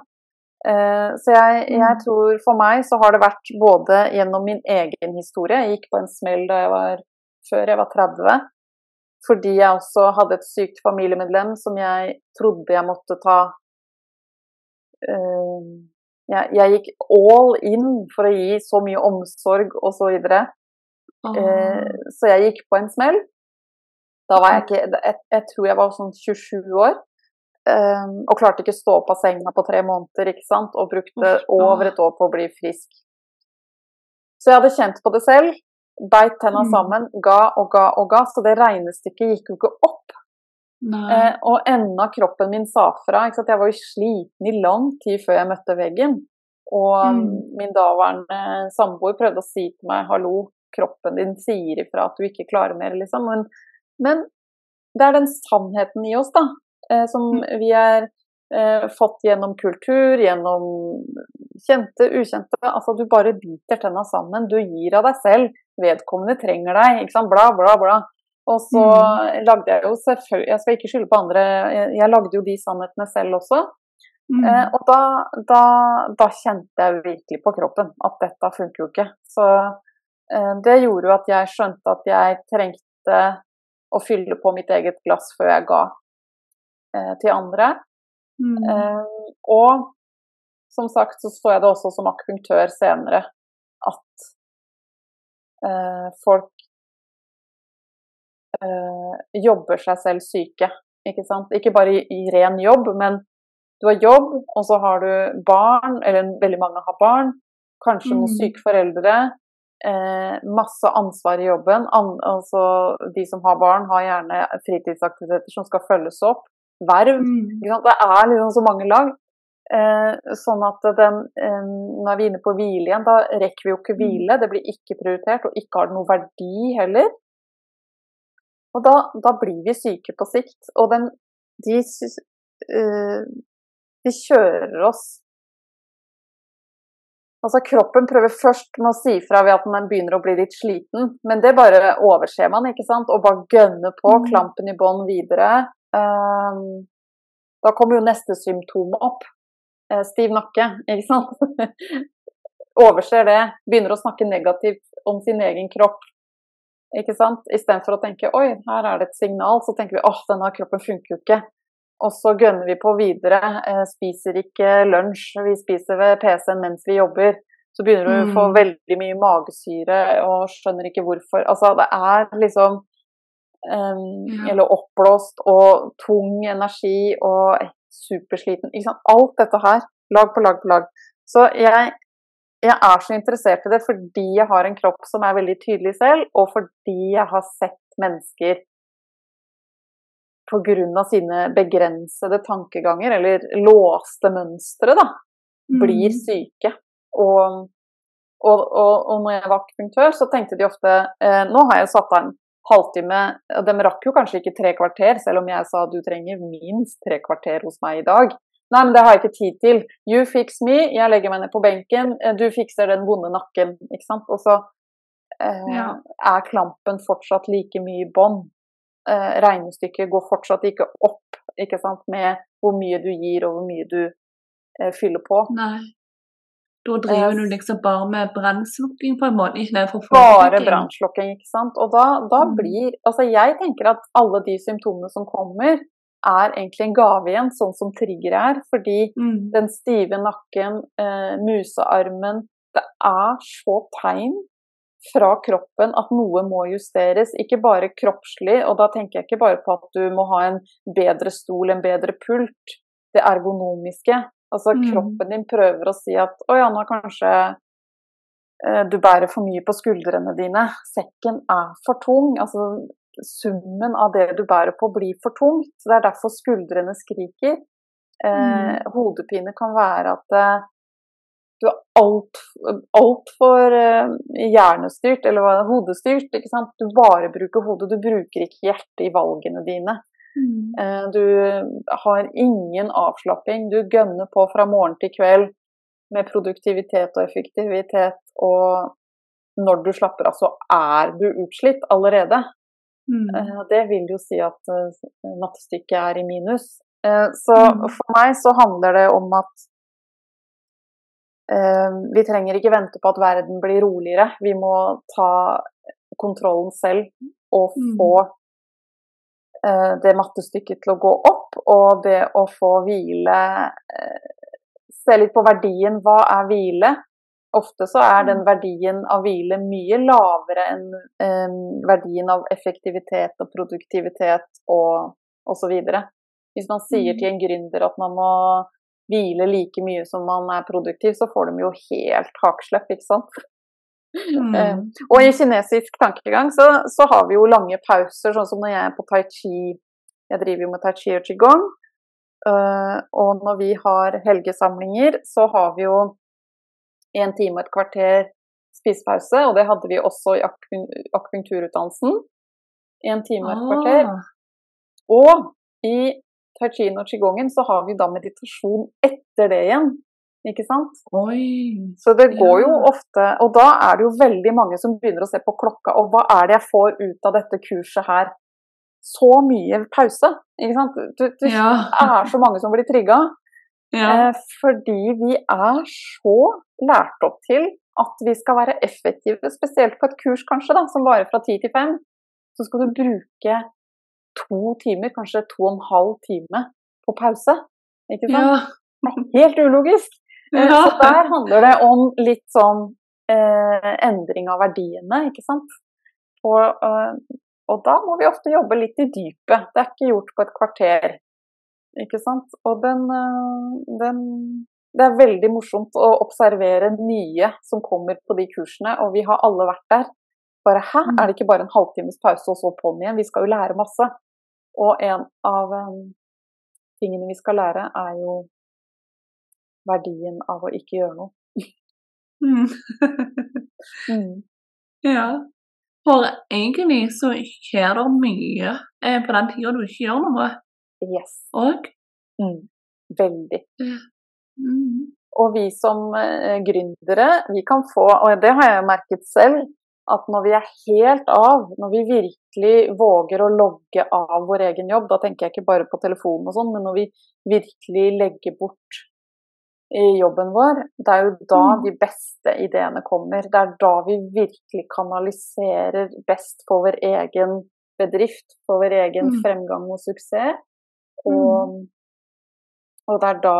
Eh, så jeg, jeg, mm. tror for meg så har det vært både gjennom min egen historie Jeg gikk på en smell da jeg var før jeg var 30. Fordi jeg også hadde et sykt familiemedlem som jeg trodde jeg måtte ta uh, jeg, jeg, gikk all in for å gi så mye omsorg og så videre. Eh, så jeg gikk på en smell. Da var jeg ikke Jeg, jeg tror jeg var sånn 27 år. Eh, og klarte ikke stå opp av senga på tre måneder, ikke sant. Og brukte over et år på å bli frisk. Så jeg hadde kjent på det selv. Beit tenna mm. sammen, ga og ga og ga. Så det regnestykket gikk jo ikke opp. Eh, og enda kroppen min sa fra. Jeg var jo sliten i lang tid før jeg møtte veggen. Og mm. min daværende samboer prøvde å si til meg 'hallo, kroppen din sier ifra at du ikke klarer mer', liksom. Men, men det er den sannheten i oss, da, eh, som mm. vi er eh, fått gjennom kultur, gjennom kjente, ukjente. Altså, du bare biter tenna sammen. Du gir av deg selv. Vedkommende trenger deg. ikke sant, Bla, bla, bla. Og så mm. lagde jeg jo selvfølgelig Jeg skal ikke skylde på andre, jeg lagde jo de sannhetene selv også. Mm. Eh, og da, da, da, kjente jeg virkelig på kroppen at dette funker jo ikke. Så eh, det gjorde jo at jeg skjønte at jeg trengte å fylle på mitt eget glass før jeg ga eh, til andre. Mm. Eh, og som sagt så så jeg det også som akupunktør senere eh, folk eh, jobber seg selv syke. Ikke sant? Ikke bare i, i, ren jobb, men du har jobb, og så har du barn, eller veldig mange har barn, kanskje noen mm. syke foreldre. Eh, masse ansvar i jobben. An, altså, de som har barn, har gjerne fritidsaktiviteter som skal følges opp. Verv. Mm. Det er liksom så mange lag. Eh, sånn at den, eh, Nå er vi inne på hvile igjen. Da rekker vi jo ikke mm. hvile. Det blir ikke prioritert, og ikke har det noe verdi heller. Og da, da, blir vi syke på sikt. Og den, de, uh, de kjører oss Altså Kroppen prøver først med å si fra ved at den begynner å bli litt sliten, men det bare overser man, ikke sant? Og bare gønner på, mm. klampen i bånn videre. Da kommer jo neste symptom opp. Uh, stiv nakke, ikke sant? overser det. Begynner å snakke negativt om sin egen kropp. Ikke sant? Istedenfor å tenke oi, her er det et signal, så tenker vi åh, denne kroppen funker jo ikke. Og så gønner vi på videre. Eh, spiser ikke lunsj, vi spiser ved PC-en mens vi jobber. Så begynner du å få mm. veldig mye magesyre og skjønner ikke hvorfor. Altså, det er liksom um. Eller oppblåst og tung energi og supersliten. Ikke sant? Alt dette her, lag på lag på lag. Så jeg jeg er så interessert i det fordi jeg har en kropp som er veldig tydelig selv, og fordi jeg har sett mennesker pga. sine begrensede tankeganger, eller låste mønstre, da, blir mm. syke. Og, og, og, og, når jeg var akupunktør, så tenkte de ofte eh, Nå har jeg satt av en halvtime, og de rakk jo kanskje ikke tre kvarter, selv om jeg sa du trenger minst tre kvarter hos meg i dag. Nei, men det har jeg ikke tid til. You fix me. Jeg legger meg ned på benken. eh, Du fikser den vonde nakken. Ikke sant. Og så eh, Ja. er klampen fortsatt like mye i bånd. Eh, regnestykket går fortsatt ikke opp ikke sant, med hvor mye du gir og hvor mye du eh, fyller på. Nei. Da driver du liksom bare med brannslukking på en måte, ikke det Bare brannslukking, ikke sant. Og da, da Mm. blir Altså, jeg tenker at alle de symptomene som kommer, er egentlig en gave igjen, sånn som trigger er. Fordi Mm. den stive nakken, eh, musearmen Det er så tegn fra kroppen at noe må justeres, ikke bare kroppslig. Og da tenker jeg ikke bare på at du må ha en bedre stol, en bedre pult. Det ergonomiske. Altså Mm. kroppen din prøver å si at å ja, nå kanskje eh, du bærer for mye på skuldrene dine. Sekken er for tung. Altså summen av det du bærer på blir for tungt. Så det er derfor skuldrene skriker. Eh, hodepine kan være at eh, du er altfor alt eh, hjernestyrt, eller hodestyrt. ikke sant? Du bare bruker hodet, du bruker ikke hjertet i valgene dine. Mm. Eh, du har ingen avslapping. Du gønner på fra morgen til kveld med produktivitet og effektivitet. Og når du slapper av, så er du utslitt allerede. Mm. Eh, Det vil jo si at eh, nattestykket er i minus. Så Mm. for meg så handler det om at vi trenger ikke vente på at verden blir roligere. Vi må ta kontrollen selv og Mm. få det mattestykket til å gå opp, og det å få hvile eh, Se litt på verdien. Hva er hvile? Ofte så er den verdien av hvile mye lavere enn eh, verdien av effektivitet og produktivitet og osv. Hvis man sier Mm. til en gründer at man må hvile like mye som man er produktiv, så får de jo helt hakeslepp, ikke sant. Mm. Uh, og i kinesisk tankegang så, så har vi jo lange pauser, sånn som når jeg er på tai chi. Jeg driver jo med tai chi og qigong. Uh, og når vi har helgesamlinger, så har vi jo en time og et kvarter spisepause. Og det hadde vi også i akupunkturutdannelsen. En time og et kvarter. Ah. Og i tai chi og qigongen så har vi da meditasjon etter det igjen. Ikke sant? Oi. Så det går jo ofte Og da er det jo veldig mange som begynner å se på klokka, og hva er det jeg får ut av dette kurset her? Så mye pause, ikke sant? Det, det Ja. er så mange som blir trigga. ja. Eh, fordi vi er så lært opp til at vi skal være effektive, spesielt på et kurs kanskje, da, som varer fra ti til fem. Så skal du bruke to timer, kanskje to og en halv time på pause. Ikke sant? Ja. Helt ulogisk. Eh, Ja. Så der handler det om litt sånn eh, endring av verdiene, ikke sant. Og, eh, og da må vi ofte jobbe litt i dypet. Det er ikke gjort på et kvarter, ikke sant. Og den, eh, den Det er veldig morsomt å observere nye som kommer på de kursene, og vi har alle vært der. Bare hæ, Mm. er det ikke bare en halvtimes pause og så på'n igjen? Vi skal jo lære masse. Og en av um, tingene vi skal lære, er jo verdien av å ikke gjøre noe. Mm. Mm. ja. For egentlig så skjer det mye eh, på den tida du ikke gjør noe Yes. Og? Mm. Veldig. Mm. Og vi som eh, gründere, vi kan få, og det har jeg merket selv, at når vi er helt av, når vi virkelig våger å logge av vår egen jobb, da tenker jeg ikke bare på telefonen og sånn, men når vi virkelig legger bort i jobben vår, det er jo da Mm. de beste ideene kommer. Det er da vi virkelig kanaliserer best for vår egen bedrift, for vår egen Mm. fremgang og suksess. Og, og det er da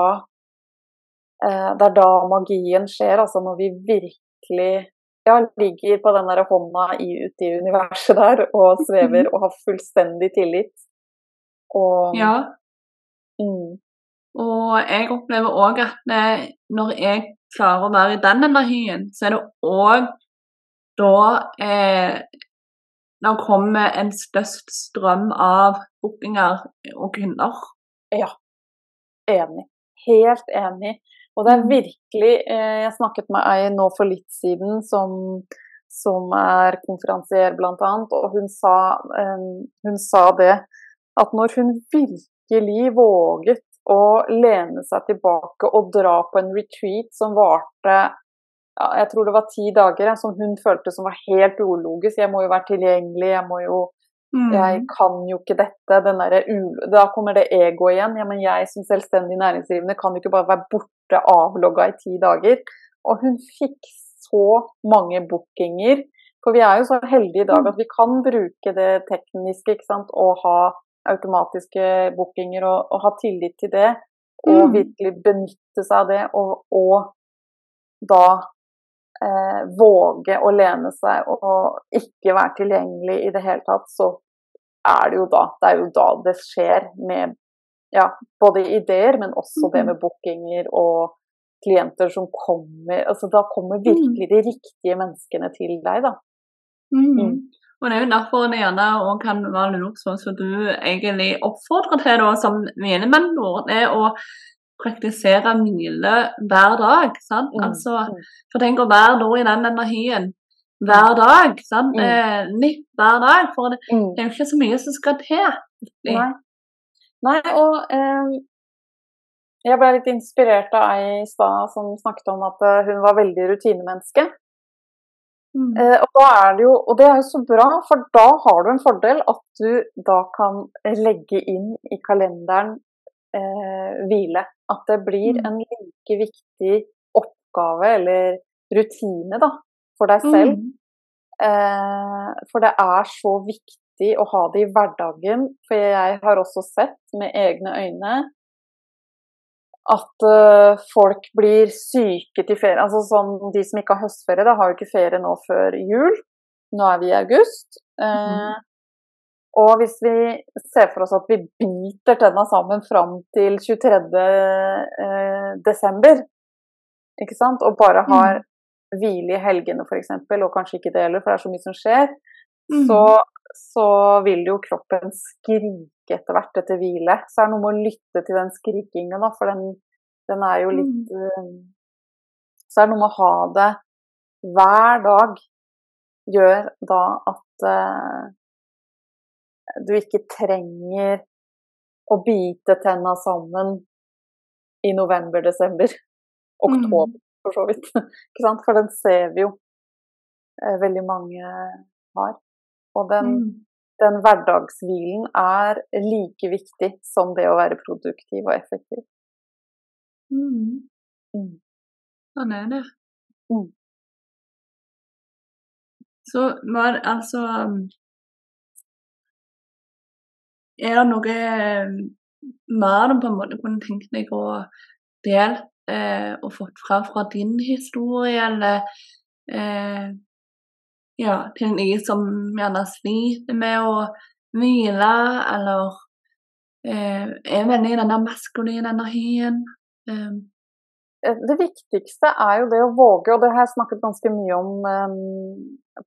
eh, det er da magien skjer, altså når vi virkelig ja, ligger på den der hånda i, ute i universet der og svever og har fullstendig tillit. Og Ja. mm, Og jeg opplever òg at når jeg klarer å være i den energien, så er det òg da eh, det kommer en størst strøm av bookinger og kunder. enig. Helt enig. Og det er virkelig eh, Jeg snakket med ei nå for litt siden som, som er konferansier, annet, og hun sa, eh, hun sa det at når hun virkelig våget å lene seg tilbake og dra på en retreat som varte ja, jeg tror det var ti dager, som hun følte som var helt ulogisk. Jeg må jo være tilgjengelig, jeg må jo mm. Jeg kan jo ikke dette. da kommer det ego igjen. Ja, men jeg som selvstendig næringsdrivende kan ikke bare være borte avlogga i ti dager. Og hun fikk så mange bookinger. For vi er jo så heldige i dag mm. at vi kan bruke det tekniske ikke sant? og ha automatiske bookinger og, og ha tillit til det. Og mm. virkelig benytte seg av det, og, og da eh, våge å lene seg og ikke være tilgjengelig i det hele tatt, så er det jo da Det jo da det skjer med ja, både ideer, men også det mm. med bookinger og klienter som kommer altså Da kommer mm. virkelig de riktige menneskene til deg, da. Mm. Og Det er jo derfor det gjerne også kan være lurt, sånn som du egentlig oppfordrer til da, som mine mentor, det å praktisere hvile hver dag. sant? Mm. Altså, mm. for tenk å være da i den energien hver dag. sant? Mm. Eh, litt hver dag. For det, mm. det, er jo ikke så mye som skal til. Nei. Nei, og eh, jeg ble litt inspirert av ei i stad som snakket om at eh, hun var veldig rutinemenneske. Mm. Eh, og, det jo, og, det er jo så bra, for da har du en fordel at du da kan legge inn i kalenderen eh, hvile. At det blir mm. en like viktig oppgave eller rutine da, for deg selv. Mm. Eh, for det er så viktig å ha det i hverdagen. For jeg har også sett med egne øyne at uh, folk blir syke til ferie. Altså sånn, De som ikke har høstferie, da har jo ikke ferie nå før jul. Nå er vi i august. Uh, mm. Og hvis vi ser for oss at vi biter tenna sammen fram til 23. Eh, desember, ikke sant, og bare mm. har mm. hvile i helgene f.eks., og kanskje ikke det heller, for det er så mye som skjer, mm. så, så, vil jo kroppen skrike etter hvert etter hvile. Så er det noe med å lytte til den skrikingen, da, for den, den er jo litt mm. uh, Så er det noe med å ha det hver dag gjør da at uh, du ikke trenger å bite tenna sammen i november-desember. Oktober, mm. for så vidt. Ikke sant? For den ser vi jo uh, veldig mange har. Og den, mm. Den hverdagshvilen er like viktig som det å være produktiv og effektiv. Mm. Mm. Sånn er det. Mm. Så var altså er det noe eh, mer du på en måte kunne tenkt deg å dele eh, og fått fra fra din historie, eller eh, ja, til de som gjerne sliter med å hvile, eller eh, er veldig i den der maskuline energien? Eh, Eh, det viktigste er jo det å våge, og det har jeg snakket ganske mye om um,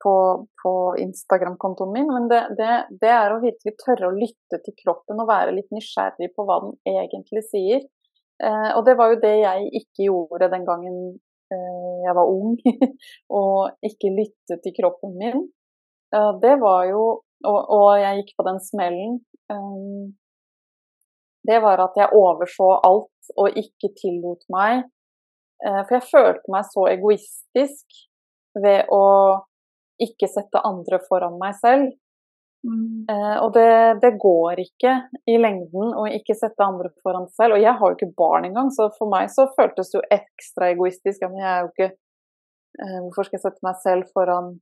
på, på Instagram-kontoen min, men det, det, det, er å virkelig tørre å lytte til kroppen og være litt nysgjerrig på hva den egentlig sier. Uh, og det var jo det jeg ikke gjorde den gangen jeg var ung, og ikke lyttet til kroppen min. Det var jo og, og, jeg gikk på den smellen. Um, det var at jeg overså alt og ikke tillot meg Eh, for jeg følte meg så egoistisk ved å ikke sette andre foran meg selv. Mm. Eh, og det, det, går ikke i lengden å ikke sette andre foran seg selv. Og jeg har jo ikke barn engang, så for meg så føltes det jo ekstra egoistisk. Men jeg er jo ikke eh, Hvorfor skal jeg sette meg selv foran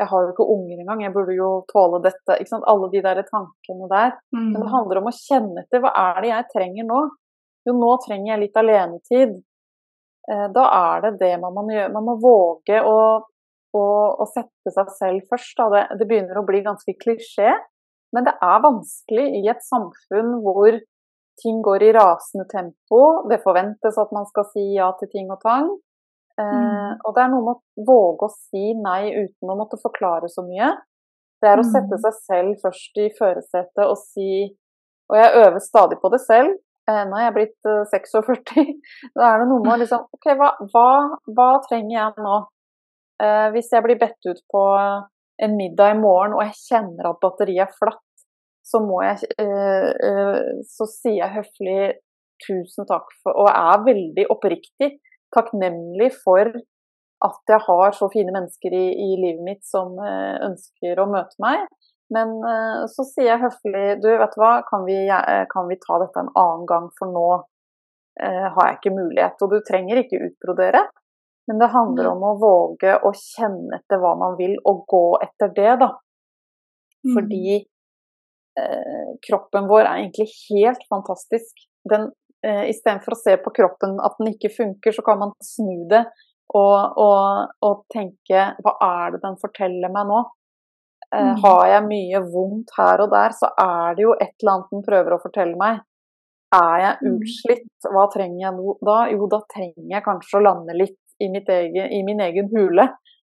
Jeg har jo ikke unger engang, jeg burde jo tåle dette. Ikke sant? Alle de der tankene der. Mm. Men det handler om å kjenne etter. Hva er det jeg trenger nå? Jo, nå trenger jeg litt alenetid. Eh, da er det det man må gjøre. Man må våge å, å, å sette seg selv først. Det, det, begynner å bli ganske klisjé, men det er vanskelig i et samfunn hvor ting går i rasende tempo. Det forventes at man skal si ja til ting og tang. Eh, mm. og det er noe med å våge å si nei uten å måtte forklare så mye. Det er å sette mm. seg selv først i førersetet og si Og jeg øver stadig på det selv. Eh, nå er jeg blitt 46. Eh, da er det noe med å liksom OK, hva, hva, hva trenger jeg nå? Eh, hvis jeg blir bedt ut på en middag i morgen og jeg kjenner at batteriet er flatt, så jeg Så sier jeg høflig tusen takk for Og er veldig oppriktig takknemlig for at jeg har så fine mennesker i, i livet mitt som eh, ønsker å møte meg. Men eh, så sier jeg høflig du, vet du hva, kan vi, eh, kan vi ta dette en annen gang, for nå eh, har jeg ikke mulighet. Og du trenger ikke utbrodere, men det handler mm. om å våge å kjenne etter hva man vil, og gå etter det, da. Mm. Fordi eh, kroppen vår er egentlig helt fantastisk. Den, eh, Istedenfor å se på kroppen at den ikke funker, så kan man snu det og, og, og tenke hva er det den forteller meg nå? Eh, mm. Har jeg mye vondt her og der, så er det jo et eller annet den prøver å fortelle meg. Er jeg mm. utslitt, hva trenger jeg nå da? Jo, da trenger jeg kanskje å lande litt i, egen, i min egen hule.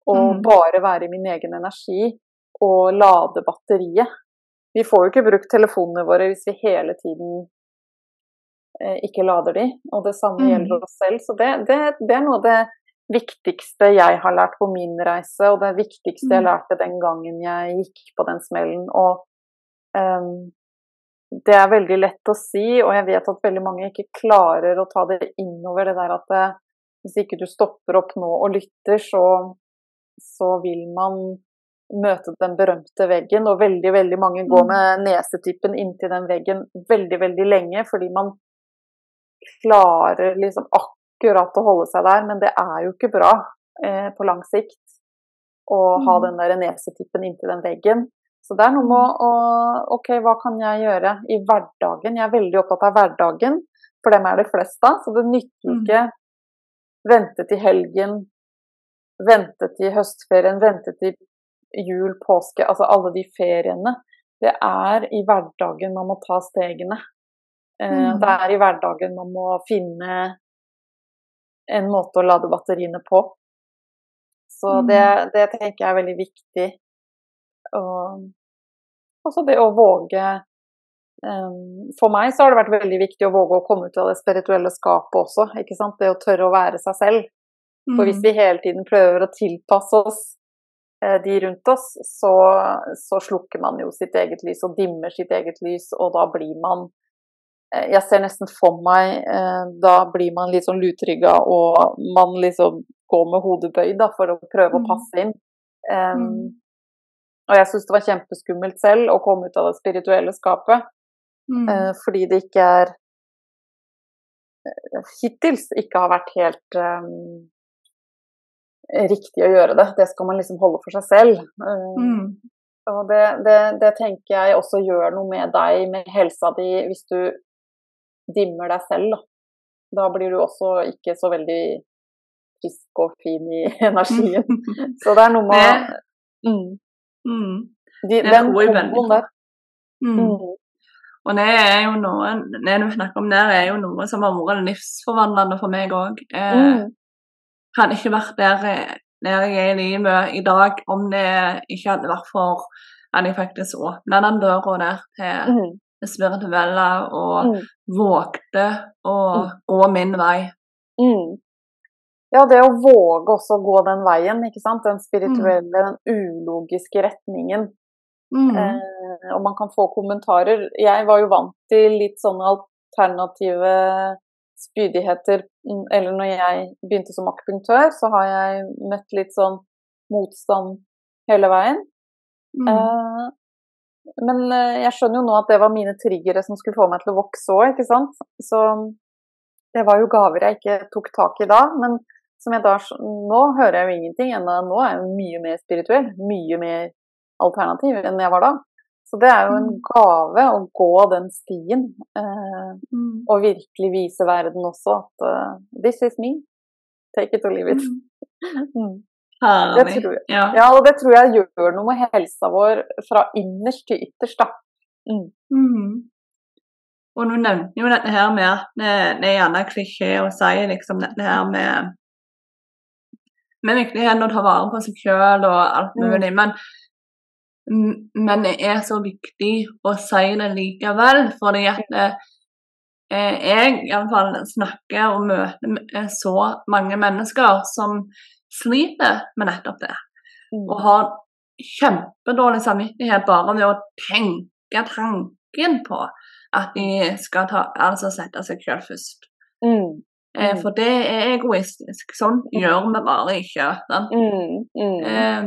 Og mm. bare være i min egen energi og lade batteriet. Vi får jo ikke brukt telefonene våre hvis vi hele tiden eh, ikke lader de, og det samme mm. gjelder oss selv. Så det, det, det er noe av det viktigste jeg har lært på min reise, og det viktigste jeg mm. lærte den gangen jeg gikk på den smellen. Og um, det er veldig lett å si, og jeg vet at veldig mange ikke klarer å ta det innover det der at det, hvis ikke du stopper opp nå og lytter, så, så vil man møte den berømte veggen. Og veldig, veldig mange går mm. med nesetippen inntil den veggen veldig, veldig lenge fordi man klarer liksom akkurat å holde seg der, men det er jo ikke bra eh, på lang sikt å mm. ha den der nesetippen inntil den veggen. Så det er noe med å OK, hva kan jeg gjøre i hverdagen? Jeg er veldig opptatt av hverdagen, for dem er det flest av. Så det nytter mm. ikke vente til helgen, vente til høstferien, vente til jul, påske, altså alle de feriene. Det er i hverdagen man må ta stegene. Eh, mm. Det er i hverdagen man må finne en måte å lade batteriene på. Så mm. det, det tenker jeg er veldig viktig. Og også det å våge For meg så har det vært veldig viktig å våge å komme ut av det spirituelle skapet også. ikke sant? Det å tørre å være seg selv. For hvis mm. vi hele tiden prøver å tilpasse oss eh, de rundt oss, så, så, slukker man jo sitt eget lys og dimmer sitt eget lys, og da blir man Eh, jeg ser nesten for meg eh, Da blir man litt sånn lutrygga, og man liksom går med hodet bøyd da, for å prøve å mm. passe inn. Um. Og jeg syns det var kjempeskummelt selv å komme ut av det spirituelle skapet, mm. Eh, fordi det ikke er Hittils ikke har vært helt um, riktig å gjøre det. Det skal man liksom holde for seg selv. Uh, og det, det, det, tenker jeg også gjør noe med deg, med helsa di, hvis du dimmer deg selv, da. Da blir du også ikke så veldig frisk og fin i energien. Så det er noe med mm. Mm. De, Den komboen der. Mm. Mm. Og det er jo noe det du snakker om der, er jo noe som har vært livsforvandlende for meg òg. Eh, mm. hadde ikke vært der, der jeg er i livet i dag om det ikke hadde vært for at jeg faktisk åpna den døra der til mm det spirituelle og mm. vågte å mm. gå min vei. Mm. Ja, det å våge også å gå den veien, ikke sant. Den spirituelle, den ulogiske retningen. Mm. Eh, og man kan få kommentarer. Jeg var jo vant til litt sånne alternative spydigheter. Mm, eller når jeg begynte som akupunktør, så har jeg møtt litt sånn motstand hele veien. Mm. Eh, men eh, jeg skjønner jo nå at det var mine triggere som skulle få meg til å vokse òg, ikke sant. Så det var jo gaver jeg ikke tok tak i da. Men som jeg da Nå hører jeg jo ingenting ennå. Nå er jeg mye mer spirituell. Mye mer alternativ enn jeg var da. Så det er jo en mm. gave å gå den stien. Eh, mm. Og virkelig vise verden også at uh, this is me. Take it or leave it. Mm. mm. Det tror jeg. Ja. ja. og det tror jeg gjør noe med helsa vår fra innerst til ytterst, da. Mm. Mm. Og nå nevner jo dette her med at det, det er gjerne klisjé å si liksom dette her med med viktigheten å ta vare på seg sjøl og alt mulig, men, men det er så viktig å si det likevel, fordi at eh, jeg iallfall snakker og møter så mange mennesker som sliter med nettopp det. Mm. Og har kjempedårlig samvittighet bare ved å tenke tanken på at de skal ta, altså sette seg selv først. Mm. Eh, Mm. for det er egoistisk. Sånn gjør vi bare ikke. Mm. Mm. Eh,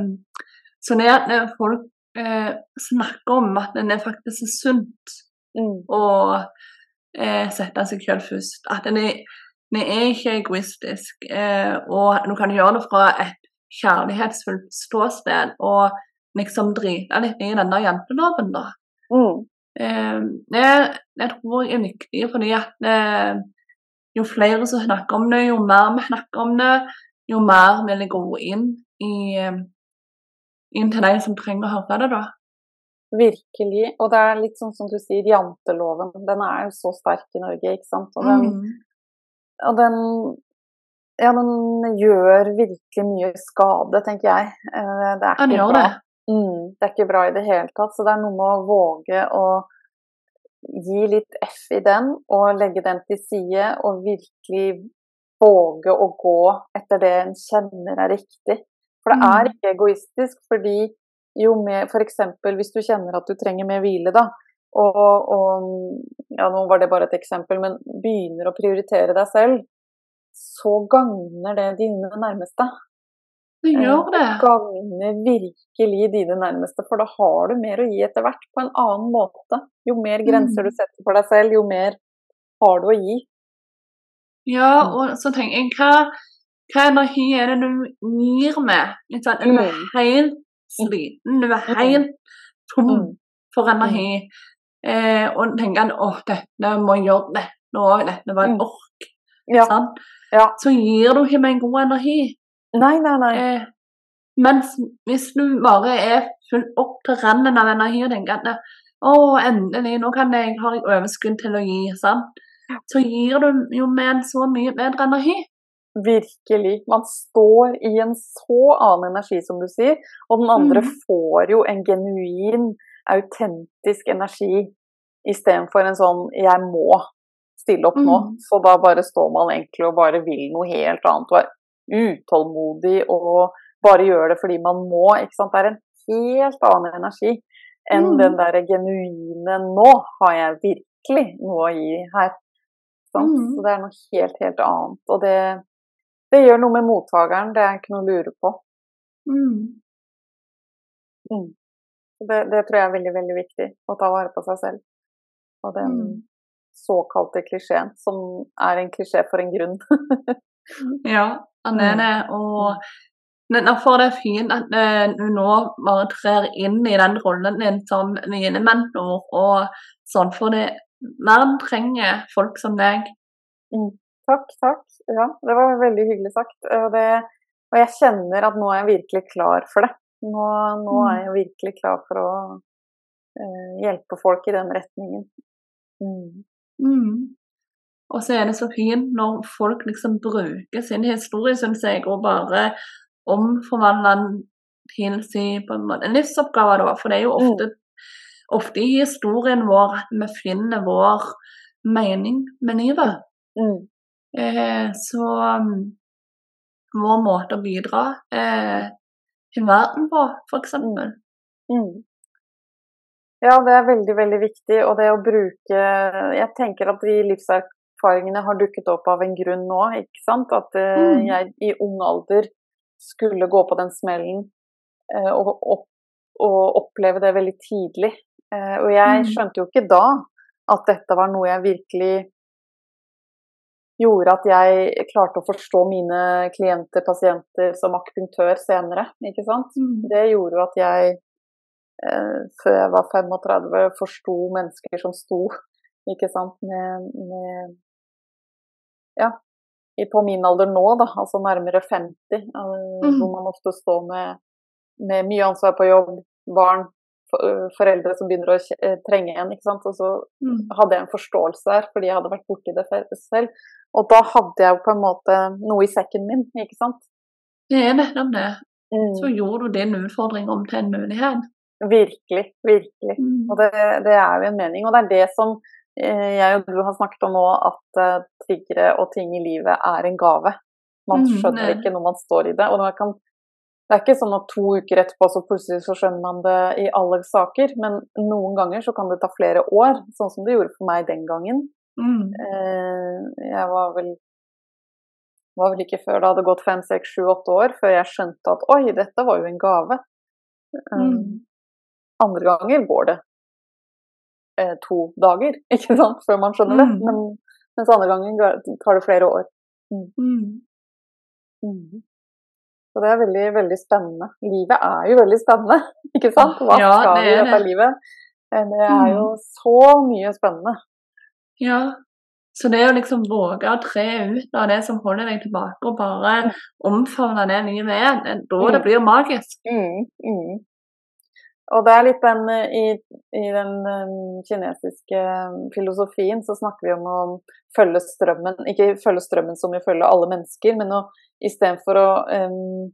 så det at folk eh, snakke om at en er faktisk er sunt Mm. å eh, sette seg selv først, at en er, er ikke egoistisk, eh, og du kan gjøre det fra et kjærlighetsfullt ståsted og liksom drite litt i denne janteloven, da. Mm. Eh, det, det tror jeg er viktig, fordi at eh, jo flere som snakker om det, jo mer vi snakker om det, jo mer vil det gå inn i eh, inn til de som trenger å høre det, da. Virkelig. Og det er litt sånn som du sier, janteloven. Den er jo så sterk i Norge, ikke sant. Og den, Mm. og den ja, den gjør virkelig mye skade, tenker jeg. Eh, Det er ikke bra. det. Mm, det er ikke bra i det hele tatt. Så det er noe med å våge å gi litt F i den, og legge den til side, og virkelig våge å gå etter det en kjenner er riktig. For det er Mm. ikke egoistisk, fordi jo mer F.eks. hvis du kjenner at du trenger mer hvile, da, og, og ja, nå var det bare et eksempel, men begynner å prioritere deg selv, så gagner det dine nærmeste. Det gjør det. Gagner virkelig dine nærmeste, for da har du mer å gi etter hvert på en annen måte. Jo mer grenser Mm. du setter for deg selv, jo mer har du å gi. Ja, Mm. og så tenker jeg hva, hva energi er det du gir med? Litt sånn, Du er Mm. helt sliten, du er helt tom Mm. for energi. Eh, og tenker at dette må jeg gjøre det nå, dette var en Mm. ork. Ja. Sånn? Ja. Så gir du ikke meg en god energi. Nei, nei, nei. Eh, mens hvis du bare er fullt opp til randen av energi og tenker at å, endelig, nå kan jeg, har jeg overskudd til å gi, sant? så gir du jo med en så mye bedre energi. Virkelig. Man står i en så annen energi, som du sier, og den andre mm. får jo en genuin, autentisk energi istedenfor en sånn 'jeg må stille opp nå'. Mm. Så da bare står man egentlig og bare vil noe helt annet og er utålmodig og bare gjør det fordi man må. ikke sant? Det er en helt annen energi enn mm. den derre genuine 'nå har jeg virkelig noe å gi her'. Mhm. Så det er noe helt, helt annet. Og det, det gjør noe med mottakeren, det er ikke noe å lure på. Mm. Mm. Det, det tror jeg er veldig, veldig viktig, å ta vare på seg selv. Og den Mm. såkalte klisjeen, som er en klisjé for en grunn. Ja, han er Mm. det. Og derfor er det fint at eh, du nå bare trer inn i den rollen din som mine mentor og sånn, for det, verden trenger folk som deg. Takk, takk. Ja, det var veldig hyggelig sagt. Det, og jeg kjenner at nå er jeg virkelig klar for det. Nå, nå Mm. er jeg virkelig klar for å eh, hjelpe folk i den retningen. Mm. Mm. Og så er det så fint når folk liksom bruker sin historie, syns jeg, og bare omforvandler den til sin på en måte livsoppgave, da. For det er jo ofte, ofte i historien vår at vi finner vår mening med livet. Mm. Eh, så um, vår måte å bidra eh, til verden på, f.eks. Mm. Ja, det er veldig, veldig viktig. Og det å bruke Jeg tenker at de livserfaringene har dukket opp av en grunn nå, ikke sant. At eh, Mm. jeg i ung alder skulle gå på den smellen eh, og, opp, og oppleve det veldig tidlig. Eh, og jeg Mm. skjønte jo ikke da at dette var noe jeg virkelig gjorde at jeg klarte å forstå mine klienter, pasienter, som akupunktør senere, ikke sant. Mm. Det gjorde at jeg, eh, før jeg var 35, forsto mennesker som sto, ikke sant, med, med Ja, på min alder nå, da, altså nærmere 50, eh, Mm. hvor man ofte står med, med mye ansvar på jobb, barn, foreldre som begynner å trenge en, ikke sant. Og så Mm. hadde jeg en forståelse der, fordi jeg hadde vært borti det selv. Og da hadde jeg jo på en måte noe i sekken min, ikke sant. Det er nettopp det. Mm. Så gjorde du din utfordring om til en mulighet. Virkelig, virkelig. Mm. Og det, det er jo en mening. Og det er det som jeg og du har snakket om nå, at triggere og ting i livet er en gave. Man Mm, skjønner ikke når man står i det. Og man kan det er ikke sånn at to uker etterpå så plutselig så skjønner man det i alle saker, men noen ganger så kan det ta flere år, sånn som det gjorde for meg den gangen. Mm. Eh, jeg var vel var vel ikke før det hadde gått fem, seks, sju, åtte år før jeg skjønte at oi, dette var jo en gave. Um, Mm. Andre ganger går det eh, to dager, ikke sant, før man skjønner det. Mm. Men, mens andre ganger tar det flere år. Mm. Så det er veldig, veldig spennende. Livet er jo veldig spennende, ikke sant? Hva Ja, skal vi i dette det. livet? Eh, Det er jo så mye spennende. Ja. Så det å liksom våge å tre ut av det som holder deg tilbake, og bare omfavne det nye med, da det Mm. blir magisk. Mm, mm. Og det er litt den eh, I, i den eh, kinesiske filosofien så snakker vi om å følge strømmen. Ikke følge strømmen som i følge alle mennesker, men å istedenfor å um,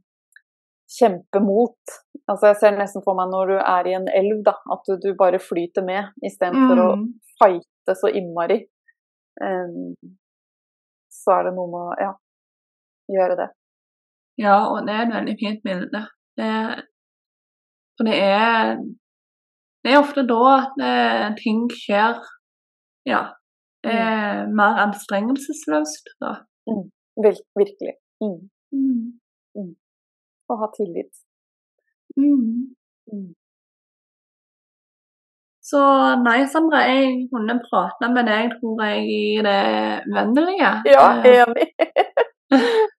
kjempe mot. Altså Jeg ser nesten for meg når du er i en elv, da, at du, du bare flyter med istedenfor å Mm. fighte så innmari. Um, så er det noe med å ja, gjøre det. Ja, og det er et veldig fint bilde. Det, for det er Det er ofte da at eh, ting skjer Ja. eh, mm. mer anstrengelsesløst, da. Vir virkelig. Mm. Mm. Og ha tillit. Mm. Mm. Så nei, Sandra, jeg kunne prate med deg, tror jeg, i det uendelige. Ja, Eh, enig.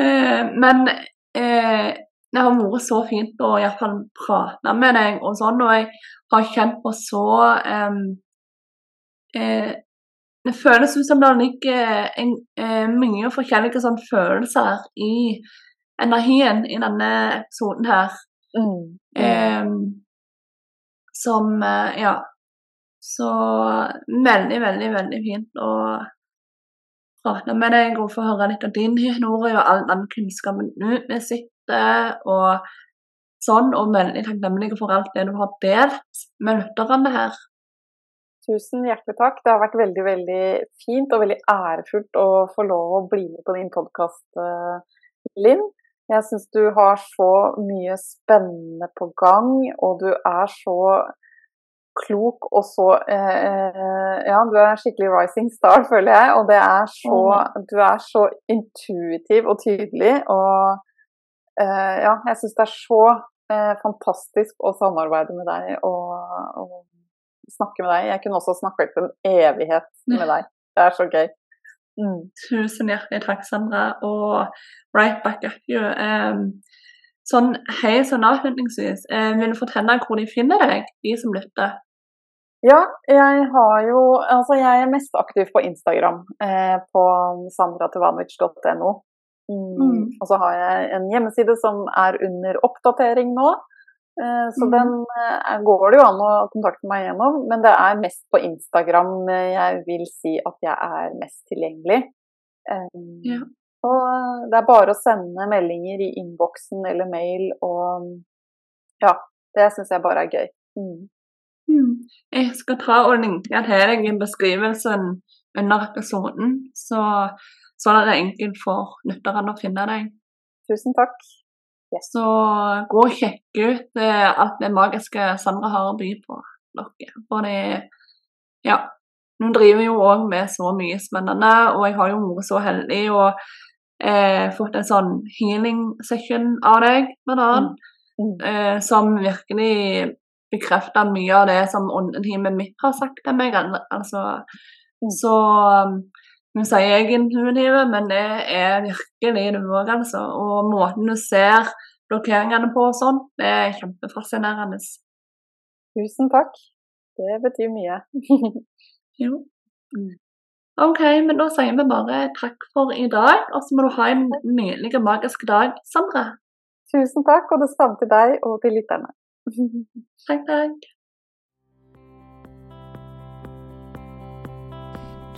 Eh, men eh, det har vært så fint å i hvert fall prate med deg og sånn, og jeg har kjent på så um, eh, Det føles ut som det ligger en, eh, mye forskjellige sånn følelser i energien i denne episoden her. Mm. Um, som eh, Ja. Så veldig, veldig, veldig fint å prate med deg og få høre litt av din historie og all den kunnskapen du besitter, og sånn, og veldig takknemlige for alt det du har delt med lytterne her. Tusen hjertelig takk. Det har vært veldig, veldig fint og veldig ærefullt å få lov å bli med på din podkast, Linn. Jeg syns du har så mye spennende på gang, og du er så klok og så eh, Ja, du er en skikkelig rising star, føler jeg. Og det er så Du er så intuitiv og tydelig, og eh, ja, jeg syns det er så eh, fantastisk å samarbeide med deg og, og snakke med deg. Jeg kunne også snakket en evighet med deg. Det er så gøy. Mm. Tusen hjertelig takk, Sandra, og right back up you. Um, sånn helt sånn avslutningsvis, um, vil du fortelle hvor de finner deg, de som lytter? Ja, jeg har jo Altså, jeg er mest aktiv på Instagram, eh, på sandratevanovic.no. Mm. Mm. Og så har jeg en hjemmeside som er under oppdatering nå. Eh, så Mm. den eh, går det jo an å kontakte meg gjennom, men det er mest på Instagram eh, jeg vil si at jeg er mest tilgjengelig. Ja. Og det er bare å sende meldinger i innboksen eller mail, og ja, det syns jeg bare er gøy. Mm. Mm. Jeg skal ta og linke til deg i beskrivelsen under episoden, så, så er det enkelt for lytterne å finne deg. Tusen takk. Så gå og sjekk ut eh, alt det magiske Sandra har å by på dere. For det Ja. Hun driver jo òg med så mye spennende, og jeg har jo vært så heldig og eh, fått en sånn healing session av deg, blant annet, Mm. eh, som virkelig bekrefter mye av det som åndeteamet mitt har sagt til meg. Altså, Mm. så Nå sier jeg intuitive, men det er virkelig du òg, altså. Og måten du ser blokkeringene på og sånn, det er kjempefascinerende. Tusen takk. Det betyr mye. Jo. OK, men da sier vi bare takk for i dag, og så må du ha en nydelig og magisk dag, Sandra. Tusen takk, og det samme til deg og til lytterne. Takk, takk.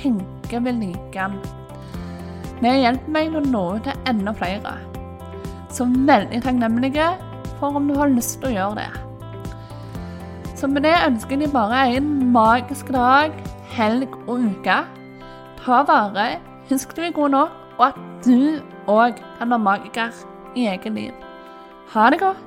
tenker vil like den. Det hjelper meg å nå ut til enda flere. Så veldig takknemlige for om du har lyst til å gjøre det. Så med det ønsker jeg bare en magisk dag, helg og uke. Ta vare, husk du er god nok, og at du òg kan være magiker i eget liv. Ha det godt.